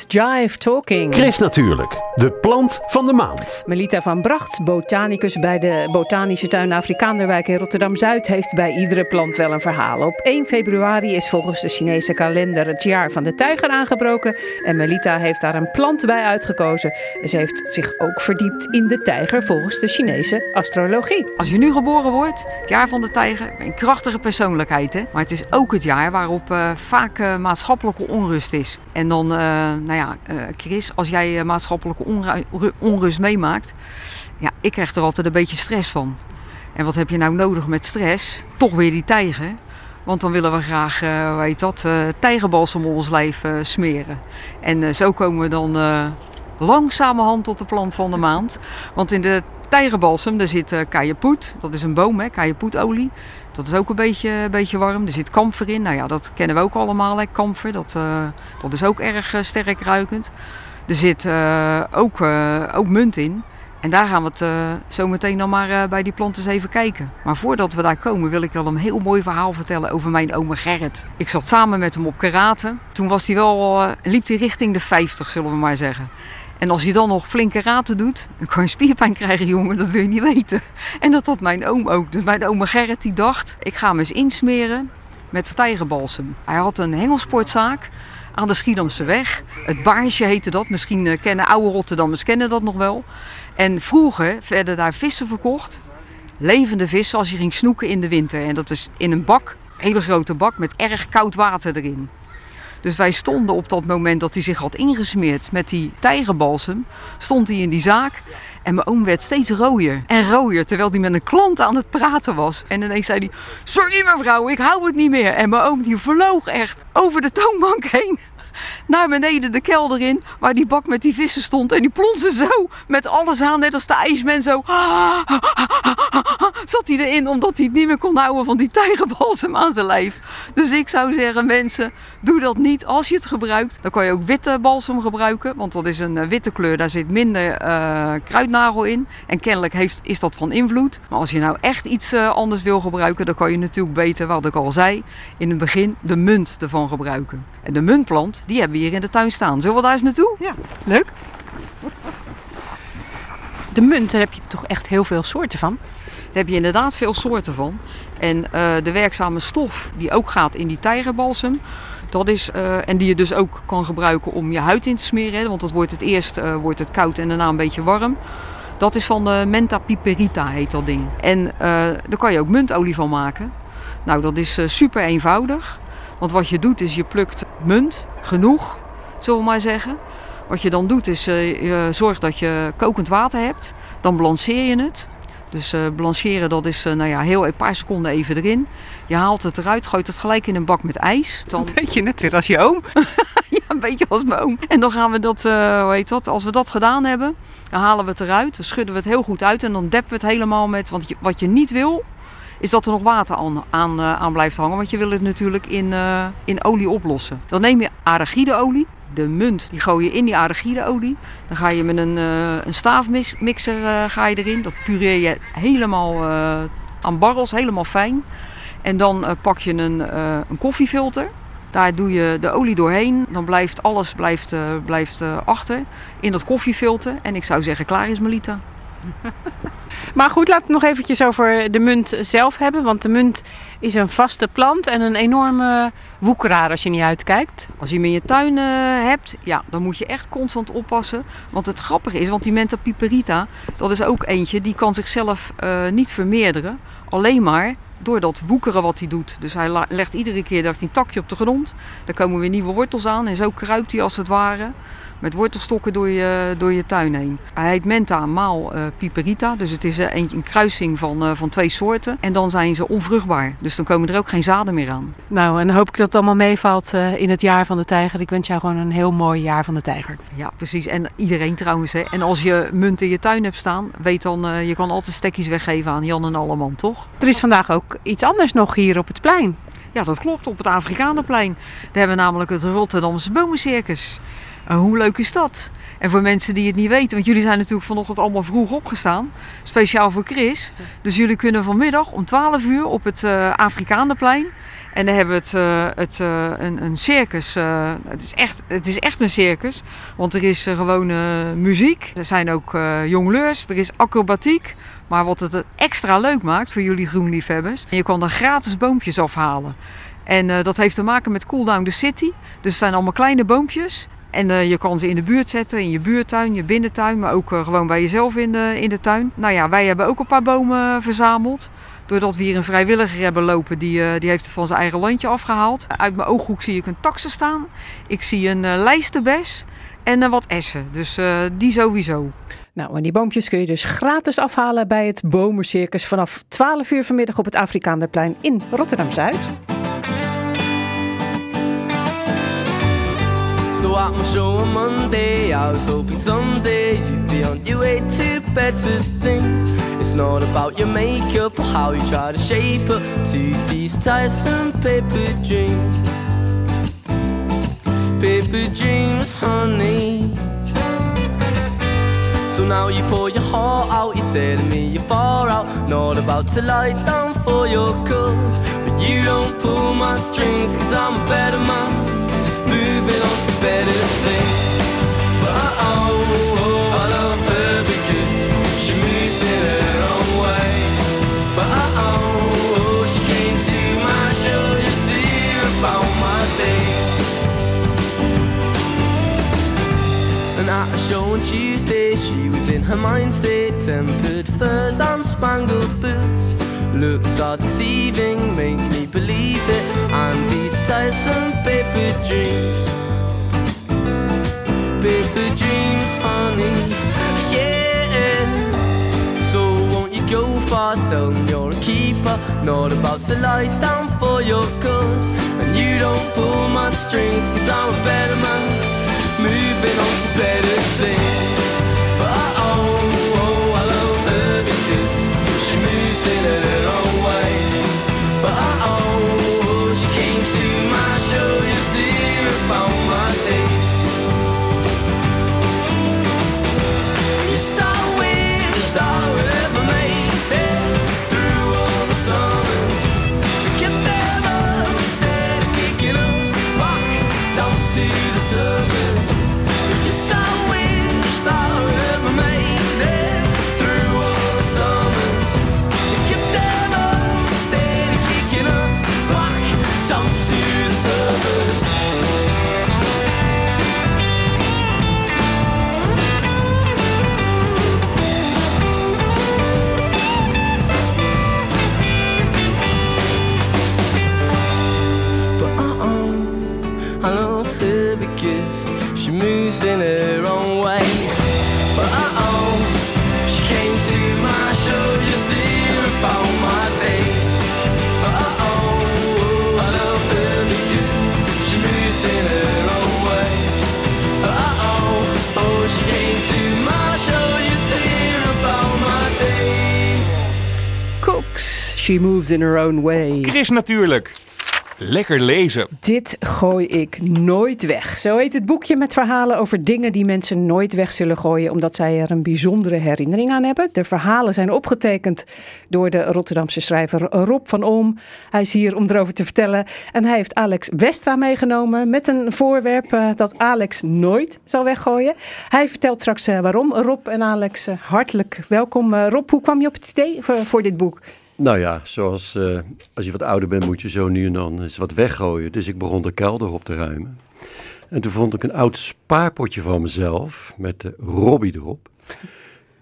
Jive Talking. Chris natuurlijk. De plant van de maand. Melita van Bracht, botanicus bij de Botanische Tuin Afrikaanderwijk in Rotterdam-Zuid, heeft bij iedere plant wel een verhaal. Op 1 februari is volgens de Chinese kalender het jaar van de tijger aangebroken. En Melita heeft daar een plant bij uitgekozen. En ze heeft zich ook verdiept in de tijger volgens de Chinese astrologie. Als je nu geboren wordt, het jaar van de tijger, ben je een krachtige persoonlijkheid. Hè? Maar het is ook het jaar waarop eh, vaak eh, maatschappelijke onrust is. En dan, eh, nou ja, eh, Chris, als jij eh, maatschappelijke onru- ru- onrust meemaakt, ja, ik krijg er altijd een beetje stress van. En wat heb je nou nodig met stress? Toch weer die tijger. Want dan willen we graag, eh heet dat, eh tijgerbalsem ons lijf eh, smeren. En eh, zo komen we dan eh, langzamerhand tot de plant van de maand. Want in de tijgerbalsem daar zit kajepoet, dat is een boom, hè. Dat is ook een beetje, beetje warm. Er zit kamfer in. Nou ja, dat kennen we ook allemaal, hè, kamfer. Dat, eh, dat is ook erg eh, sterk ruikend. Er zit ook, ook munt in. En daar gaan we het zo meteen dan maar bij die planten eens even kijken. Maar voordat we daar komen wil ik wel een heel mooi verhaal vertellen over mijn oma Gerrit. Ik zat samen met hem op karate. Toen was hij wel, liep hij richting de 50 zullen we maar zeggen. En als je dan nog flinke raten doet, dan kan je spierpijn krijgen, jongen. Dat wil je niet weten. En dat had mijn oom ook. Dus mijn oma Gerrit die dacht, ik ga hem eens insmeren met tijgerbalsem. Hij had een hengelsportzaak aan de Schiedamse weg. Het Baarsje heette dat. Misschien eh, kennen oude Rotterdammers kennen dat nog wel. En vroeger werden daar vissen verkocht. Levende vissen als je ging snoeken in de winter. En dat is in een bak, een hele grote bak met erg koud water erin. Dus wij stonden op dat moment dat hij zich had ingesmeerd met die tijgerbalsem, stond hij in die zaak. En mijn oom werd steeds rooier en rooier, terwijl hij met een klant aan het praten was. En ineens zei hij, sorry mevrouw, ik hou het niet meer. En mijn oom die vloog echt over de toonbank heen. Naar beneden de kelder in, waar die bak met die vissen stond. En die plonste zo met alles aan, net als de ijsman zo. [LAUGHS] Zat hij erin, omdat hij het niet meer kon houden van die tijgerbalsem aan zijn lijf. Dus ik zou zeggen, mensen, doe dat niet als je het gebruikt. Dan kan je ook witte balsem gebruiken, want dat is een eh, witte kleur. Daar zit minder eh, kruidnagel in. En kennelijk heeft, is dat van invloed. Maar als je nou echt iets eh, anders wil gebruiken, dan kan je natuurlijk beter, wat ik al zei, in het begin de munt ervan gebruiken. En de muntplant, die hebben we hier in de tuin staan. Zullen we daar eens naartoe? Ja, leuk. De munt, daar heb je toch echt heel veel soorten van? Daar heb je inderdaad veel soorten van. En eh, de werkzame stof die ook gaat in die tijgerbalsem. Dat is, eh, en die je dus ook kan gebruiken om je huid in te smeren. hè, Want het wordt het eerst eh, wordt het koud en daarna een beetje warm. Dat is van de Menta piperita heet dat ding. En daar kan je ook muntolie van maken. Nou, dat is super eenvoudig. Want wat je doet is je plukt munt, genoeg, zullen we maar zeggen. Wat je dan doet is eh, je zorgt dat je kokend water hebt. Dan balanceer je het. Dus eh blancheren dat is eh, nou ja, heel een paar seconden even erin. Je haalt het eruit, gooit het gelijk in een bak met ijs. Dan... [LAUGHS] Beetje net weer als je oom. [LAUGHS] ja, een beetje als mijn oom. En dan gaan we dat, hoe heet dat, als we dat gedaan hebben, dan halen we het eruit. Dan schudden we het heel goed uit en dan deppen we het helemaal met, want je- wat je niet wil, is dat er nog water aan, aan, eh, aan blijft hangen. Want je wil het natuurlijk in, eh, in olie oplossen. Dan neem je arachideolie. De munt, die gooi je in die arachideolie. Dan ga je met een, eh, een staafmixer ga je erin. Dat pureer je helemaal aan barrels, helemaal fijn. En dan pak je een, een koffiefilter. Daar doe je de olie doorheen. Dan blijft alles blijft, blijft, achter in dat koffiefilter. En ik zou zeggen, klaar is Melita. [LAUGHS] Maar goed, laten we het nog eventjes over de munt zelf hebben. Want de munt is een vaste plant en een enorme woekeraar als je niet uitkijkt. Als je hem in je tuin eh, hebt, ja, dan moet je echt constant oppassen. Want het grappige is, want die Menta piperita, dat is ook eentje die kan zichzelf eh, niet vermeerderen. Alleen maar door dat woekeren wat hij doet. Dus hij legt iedere keer legt hij een takje op de grond. Daar komen weer nieuwe wortels aan en zo kruipt hij als het ware met wortelstokken door je, door je tuin heen. Hij heet Menta maal eh, piperita, dus het is eh, een, een kruising van, eh, van twee soorten. En dan zijn ze onvruchtbaar, dus dan komen er ook geen zaden meer aan. Nou, en dan hoop ik dat het allemaal meevalt in het jaar van de tijger. Ik wens jou gewoon een heel mooi jaar van de tijger. Ja, precies. En iedereen trouwens. Hè. En als je munt in je tuin hebt staan, weet dan, je kan altijd stekjes weggeven aan Jan en Alleman, toch? Er is vandaag ook iets anders nog hier op het plein. Ja, dat klopt. Op het Afrikanenplein. Daar hebben we namelijk het Rotterdamse bomencircus. En hoe leuk is dat? En voor mensen die het niet weten, want jullie zijn natuurlijk vanochtend allemaal vroeg opgestaan. Speciaal voor Chris. Dus jullie kunnen vanmiddag om 12 uur op het eh Afrikanenplein. En dan hebben we het, eh, het, eh, een, een circus. eh, het, is echt, het is echt een circus. Want er is eh, gewoon eh, muziek. Er zijn ook eh jongleurs. Er is acrobatiek. Maar wat het extra leuk maakt voor jullie groenliefhebbers. Je kan er gratis boompjes afhalen. En eh, dat heeft te maken met Cool Down the City. Dus het zijn allemaal kleine boompjes. En eh, je kan ze in de buurt zetten, in je buurtuin, je binnentuin, maar ook eh, gewoon bij jezelf in de, in de tuin. Nou ja, wij hebben ook een paar bomen verzameld. Doordat we hier een vrijwilliger hebben lopen, die, eh, die heeft het van zijn eigen landje afgehaald. Uit mijn ooghoek zie ik een taxen staan. Ik zie een lijstenbes en wat essen. Dus die sowieso. Nou, en die boompjes kun je dus gratis afhalen bij het Bomencircus vanaf 12 uur vanmiddag op het Afrikaanderplein in Rotterdam-Zuid. So at my show on Monday, I was hoping someday you'd be on your way to better things. It's not about your makeup or how you try to shape up to these tiresome paper dreams. Paper dreams, honey. So now you pour your heart out, you're telling me you're far out. Not about to lie down for your cause. But you don't pull my strings, cause I'm a better man. Better things. But oh, I love her because she moves in her own way. But oh, she came to my about my. And at a show on Tuesday, she was in her mindset. Tempered furs and spangled boots. Looks are deceiving, make me believe it. And these tiresome paper dreams. Paper dreams, honey. Yeah. So won't you go far? Tell them you're a keeper. Not about to lie down for your cause. And you don't pull my strings, cause I'm a better man, moving on to better things. She moves in her own way. Chris natuurlijk. Lekker lezen. Dit gooi ik nooit weg. Zo heet het boekje met verhalen over dingen die mensen nooit weg zullen gooien, omdat zij er een bijzondere herinnering aan hebben. De verhalen zijn opgetekend door de Rotterdamse schrijver Rob van Olm. Hij is hier om erover te vertellen. En hij heeft Alex Westra meegenomen met een voorwerp eh, dat Alex nooit zal weggooien. Hij vertelt straks eh, waarom. Rob en Alex, eh, hartelijk welkom. Rob, hoe kwam je op het idee voor, voor dit boek? Nou ja, zoals eh, als je wat ouder bent, moet je zo nu en dan eens wat weggooien. Dus ik begon de kelder op te ruimen. En toen vond ik een oud spaarpotje van mezelf met de Robbie erop.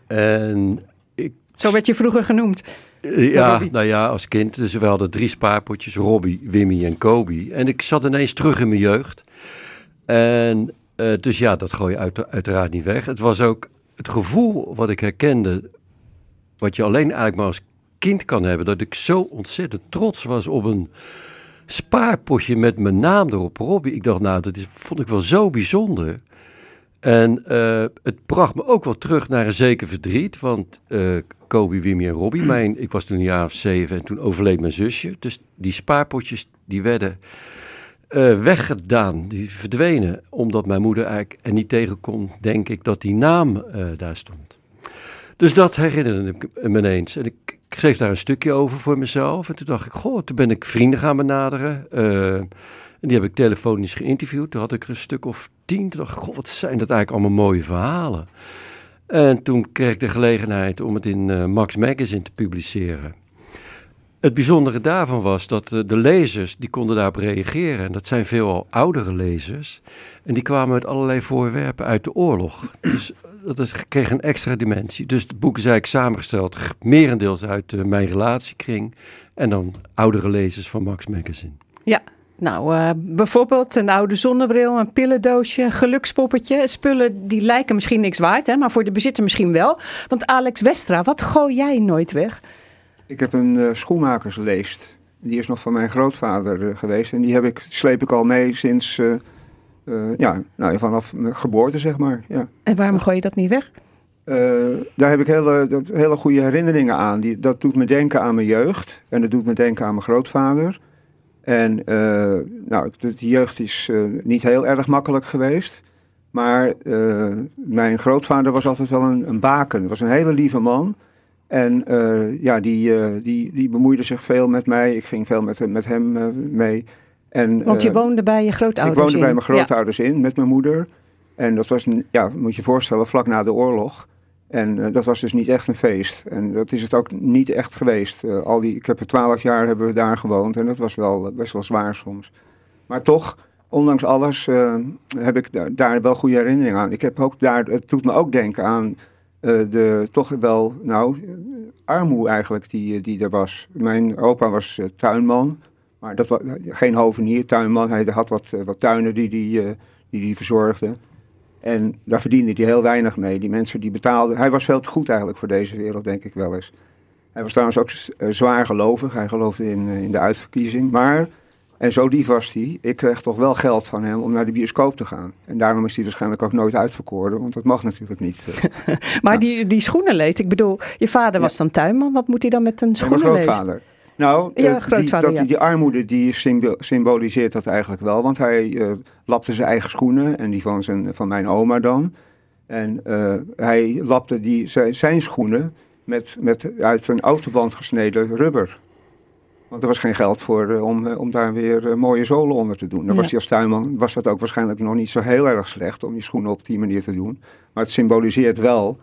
En ik, Zo werd je vroeger genoemd. eh, ja, nou ja, als kind. Dus we hadden drie spaarpotjes, Robbie, Wimmy en Kobe. En ik zat ineens terug in mijn jeugd. En eh, dus ja, dat gooi je uit, uiteraard niet weg. Het was ook het gevoel wat ik herkende, wat je alleen eigenlijk maar als kind kan hebben, dat ik zo ontzettend trots was op een spaarpotje met mijn naam erop, Robbie. Ik dacht, nou, dat is, vond ik wel zo bijzonder. En eh, het bracht me ook wel terug naar een zeker verdriet, want eh Kobe, Wimmy en Robbie, [CLEARS THROAT] mijn, ik was toen een jaar of zeven en toen overleed mijn zusje. Dus die spaarpotjes, die werden eh, weggedaan, die verdwenen, omdat mijn moeder eigenlijk er niet tegen kon, denk ik, dat die naam daar stond. Dus dat herinnerde ik me ineens. En ik, ik schreef daar een stukje over voor mezelf. En toen dacht ik, goh, toen ben ik vrienden gaan benaderen. eh, en die heb ik telefonisch geïnterviewd. Toen had ik er een stuk of tien. Toen dacht ik, goh, wat zijn dat eigenlijk allemaal mooie verhalen. En toen kreeg ik de gelegenheid om het in eh, Max Magazine te publiceren. Het bijzondere daarvan was dat eh, de lezers, die konden daarop reageren. En dat zijn veelal oudere lezers. En die kwamen met allerlei voorwerpen uit de oorlog. Dus dat is, kreeg een extra dimensie. Dus het boek is eigenlijk samengesteld, merendeels uit eh, mijn relatiekring. En dan oudere lezers van Max Magazine. Ja, nou, eh, bijvoorbeeld een oude zonnebril, een pillendoosje, een gelukspoppetje. Spullen die lijken misschien niks waard, hè, maar voor de bezitter misschien wel. Want Alex Westra, wat gooi jij nooit weg? Ik heb een eh, schoenmakersleest. Die is nog van mijn grootvader geweest. En die heb ik, sleep ik al mee sinds, eh, ja, nou, vanaf mijn geboorte, zeg maar. Ja. En waarom gooi je dat niet weg? Eh, daar heb ik hele, hele goede herinneringen aan. Die, dat doet me denken aan mijn jeugd. En dat doet me denken aan mijn grootvader. En eh, nou, de, die jeugd is niet heel erg makkelijk geweest. Maar mijn grootvader was altijd wel een, een baken. was een hele lieve man. En ja, die, die, die bemoeide zich veel met mij. Ik ging veel met, hem- met hem mee. En, Want je eh, woonde bij je grootouders ik woonde bij mijn grootouders in met mijn moeder. En dat was, ja, moet je je voorstellen, vlak na de oorlog. En eh, dat was dus niet echt een feest. En dat is het ook niet echt geweest. Eh, al die, ik heb er twaalf jaar hebben we daar gewoond en dat was wel best wel zwaar soms. Maar toch, ondanks alles, heb ik daar, daar wel goede herinneringen aan. Ik heb ook daar, het doet me ook denken aan de toch wel, nou, armoe eigenlijk die, die er was. Mijn opa was tuinman, maar dat was geen hovenier, tuinman. Hij had wat, eh, wat tuinen die die, eh, die die verzorgde. En daar verdiende hij heel weinig mee. Die mensen die betaalden. Hij was veel te goed eigenlijk voor deze wereld, denk ik wel eens. Hij was trouwens ook eh, zwaar gelovig. Hij geloofde in, in de uitverkiezing. Maar En zo lief was hij. Ik kreeg toch wel geld van hem om naar de bioscoop te gaan. En daarom is hij waarschijnlijk ook nooit uitverkoren, want dat mag natuurlijk niet. [LAUGHS] Maar die, die schoenenleest, ik bedoel, je vader was dan tuinman. Wat moet hij dan met een En mijn schoenenleest? grootvader. Nou, Ja, eh, die, dat, ja. die armoede die symbo- symboliseert dat eigenlijk wel. Want hij eh, lapte zijn eigen schoenen en die van, zijn, van mijn oma dan. En eh, hij lapte die, zijn, zijn schoenen met, met uit een autoband gesneden rubber. Want er was geen geld voor om, om daar weer mooie zolen onder te doen. Dan was hij als tuinman was dat ook waarschijnlijk nog niet zo heel erg slecht om die schoenen op die manier te doen. Maar het symboliseert wel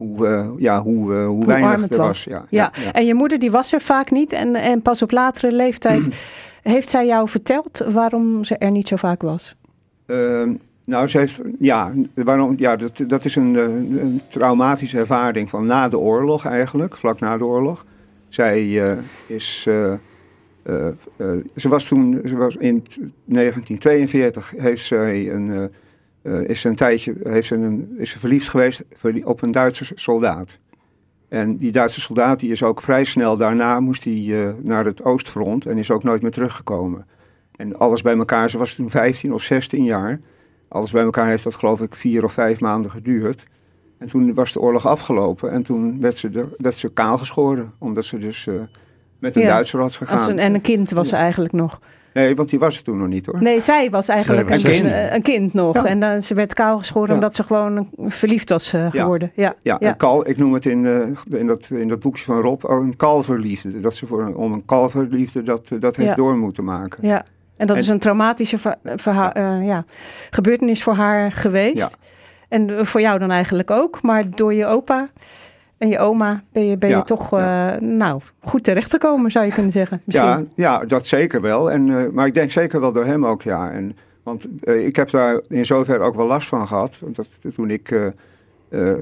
hoe, eh, ja, hoe, eh, hoe, Hoe weinig het er was. was. Ja, Ja. en je moeder die was er vaak niet. En, en pas op latere leeftijd [CLEARS THROAT] heeft zij jou verteld waarom ze er niet zo vaak was. Ehm, nou, ze heeft, ja, waarom, ja dat, dat is een, eh, een traumatische ervaring van na de oorlog eigenlijk, vlak na de oorlog. Zij is, ze was toen, ze was in t- 1942 heeft zij een, eh, is een tijdje, heeft ze een, is ze verliefd geweest op een Duitse soldaat. En die Duitse soldaat die is ook vrij snel daarna moest hij eh, naar het Oostfront en is ook nooit meer teruggekomen. En alles bij elkaar, ze was toen 15 of 16 jaar. Alles bij elkaar heeft dat geloof ik vier of vijf maanden geduurd. En toen was de oorlog afgelopen en toen werd ze, werd ze kaal geschoren. Omdat ze dus eh, met een Ja, Duitser was gegaan. Als een, en een kind was ze eigenlijk nog. Nee, want die was er toen nog niet hoor. Nee, zij was eigenlijk Zij was een, 16. een, een kind nog. Ja. En dan, ze werd kaal geschoren Ja. omdat ze gewoon verliefd was eh, geworden. Ja, Ja, ja. Een kal, ik noem het in, eh, in, dat, in dat boekje van Rob een kalverliefde. Dat ze voor een, om een kalverliefde dat, eh, dat heeft Ja. door moeten maken. Ja, en dat En- is een traumatische verha- eh, ja, gebeurtenis voor haar geweest. Ja. En voor jou dan eigenlijk ook. Maar door je opa en je oma ben je, ben Ja, je toch eh, nou, goed terechtgekomen, zou je kunnen zeggen. Misschien. Ja, ja, dat zeker wel. En, eh, maar ik denk zeker wel door hem ook, ja. En, want eh, ik heb daar in zoverre ook wel last van gehad. Want dat, toen ik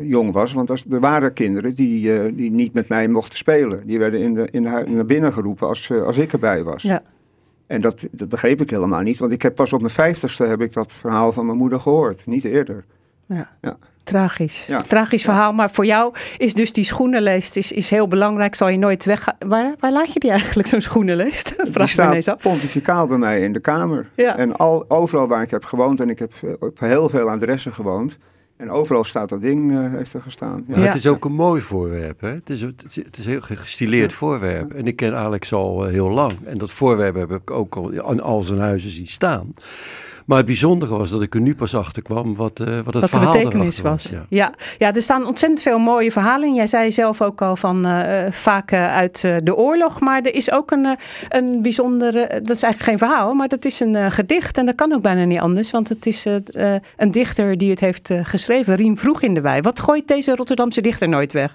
jong was. Want als, er waren kinderen die, die niet met mij mochten spelen. Die werden in de, in de, naar binnen geroepen als, als ik erbij was. Ja. En dat, dat begreep ik helemaal niet. Want ik heb pas op mijn vijftigste heb ik dat verhaal van mijn moeder gehoord. Niet eerder. Ja. Ja. Tragisch. Ja. Tragisch verhaal. Maar voor jou is dus die schoenenleest is, is heel belangrijk. Zal je nooit weg. Waar, waar laat je die eigenlijk, zo'n schoenenleest? [LAUGHS] Die Vraag me ineens staat af. pontificaal bij mij in de kamer. Ja. En al, overal waar ik heb gewoond, en ik heb eh, op heel veel adressen gewoond. En overal staat dat ding, eh, heeft er gestaan. Maar het is ook een mooi voorwerp. Hè? Het, is, het is- het is een heel gestileerd voorwerp. En ik ken Alex al eh, heel lang. En dat voorwerp heb ik ook al aan al zijn huizen zien staan. Maar het bijzondere was dat ik er nu pas achter kwam wat, eh, wat het wat de verhaal betekenis was. Ja. Ja. Ja. er staan ontzettend veel mooie verhalen in. Jij zei zelf ook al van eh, vaak eh, uit de oorlog. Maar er is ook een, een bijzondere. Dat is eigenlijk geen verhaal, maar dat is een gedicht. En dat kan ook bijna niet anders. Want het is een dichter die het heeft geschreven. Riem vroeg in de wei. Wat gooit deze Rotterdamse dichter nooit weg?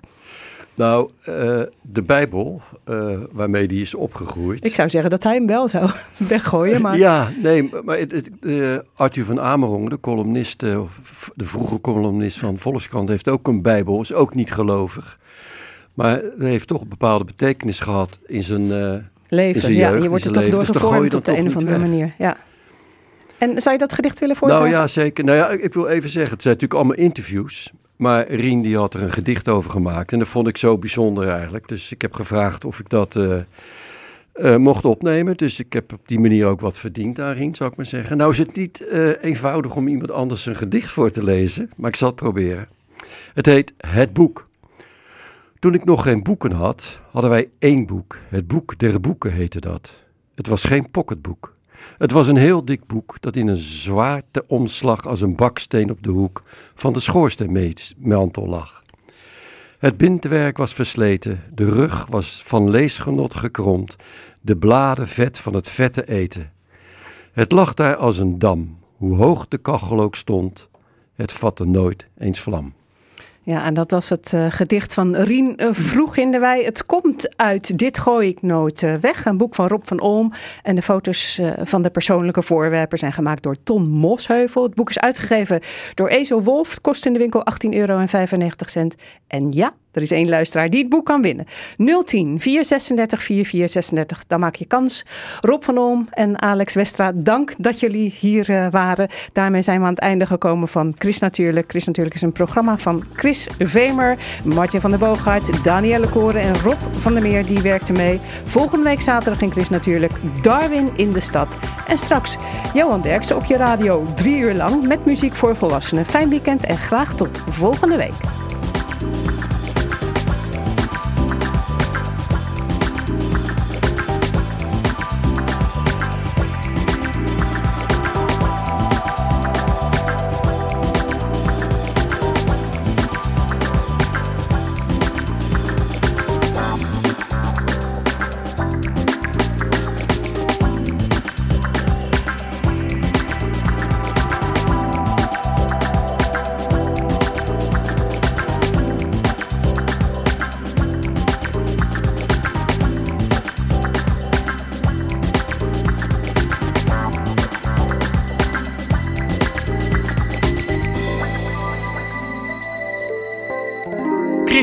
Nou, eh, de Bijbel, eh, waarmee die is opgegroeid. Ik zou zeggen dat hij hem wel zou [LAUGHS] weggooien. Maar... Ja, nee, maar het, het, eh, Arthur van Amerongen, de columnist, de vroege columnist van Volkskrant, heeft ook een Bijbel, is ook niet gelovig. Maar heeft toch een bepaalde betekenis gehad in zijn, in Leven, ja. Je wordt er toch door leven. Dus op de een of andere manier. Ja. En zou je dat gedicht willen voordragen? Nou ja, zeker. Nou ja, ik ik wil even zeggen, het zijn natuurlijk allemaal interviews. Maar Rien die had er een gedicht over gemaakt. En dat vond ik zo bijzonder eigenlijk. Dus ik heb gevraagd of ik dat eh, eh, mocht opnemen. Dus ik heb op die manier ook wat verdiend aan Rien, zou ik maar zeggen. Nou is het niet eh, eenvoudig om iemand anders een gedicht voor te lezen. Maar ik zal het proberen. Het heet Het Boek. Toen ik nog geen boeken had, hadden wij één boek. Het Boek der Boeken heette dat. Het was geen pocketboek. Het was een heel dik boek dat in een zwarte omslag als een baksteen op de hoek van de schoorsteenmantel lag. Het bindwerk was versleten, de rug was van leesgenot gekromd, de bladen vet van het vette eten. Het lag daar als een dam, hoe hoog de kachel ook stond, het vatte nooit eens vlam. Ja, en dat was het eh, gedicht van Rien eh, Vroeg in de Wei. Het komt uit Dit gooi ik nooit eh, weg. Een boek van Rob van Olm. En de foto's van de persoonlijke voorwerpen zijn gemaakt door Ton Mosheuvel. Het boek is uitgegeven door Ezo Wolf. Het kost in de winkel 18,95 euro. En ja, Er is één luisteraar die het boek kan winnen. 010 436 4436. Dan maak je kans. Rob van Olm en Alex Westra, dank dat jullie hier uh, waren. Daarmee zijn we aan het einde gekomen van Chris Natuurlijk. Chris Natuurlijk is een programma van Chris Vemer, Martin van der Boogaard, Danielle Koren en Rob van der Meer. Die werkten mee. Volgende week zaterdag in Chris Natuurlijk Darwin in de stad. En straks Johan Derksen op je radio drie uur lang met muziek voor volwassenen. Fijn weekend en graag tot volgende week.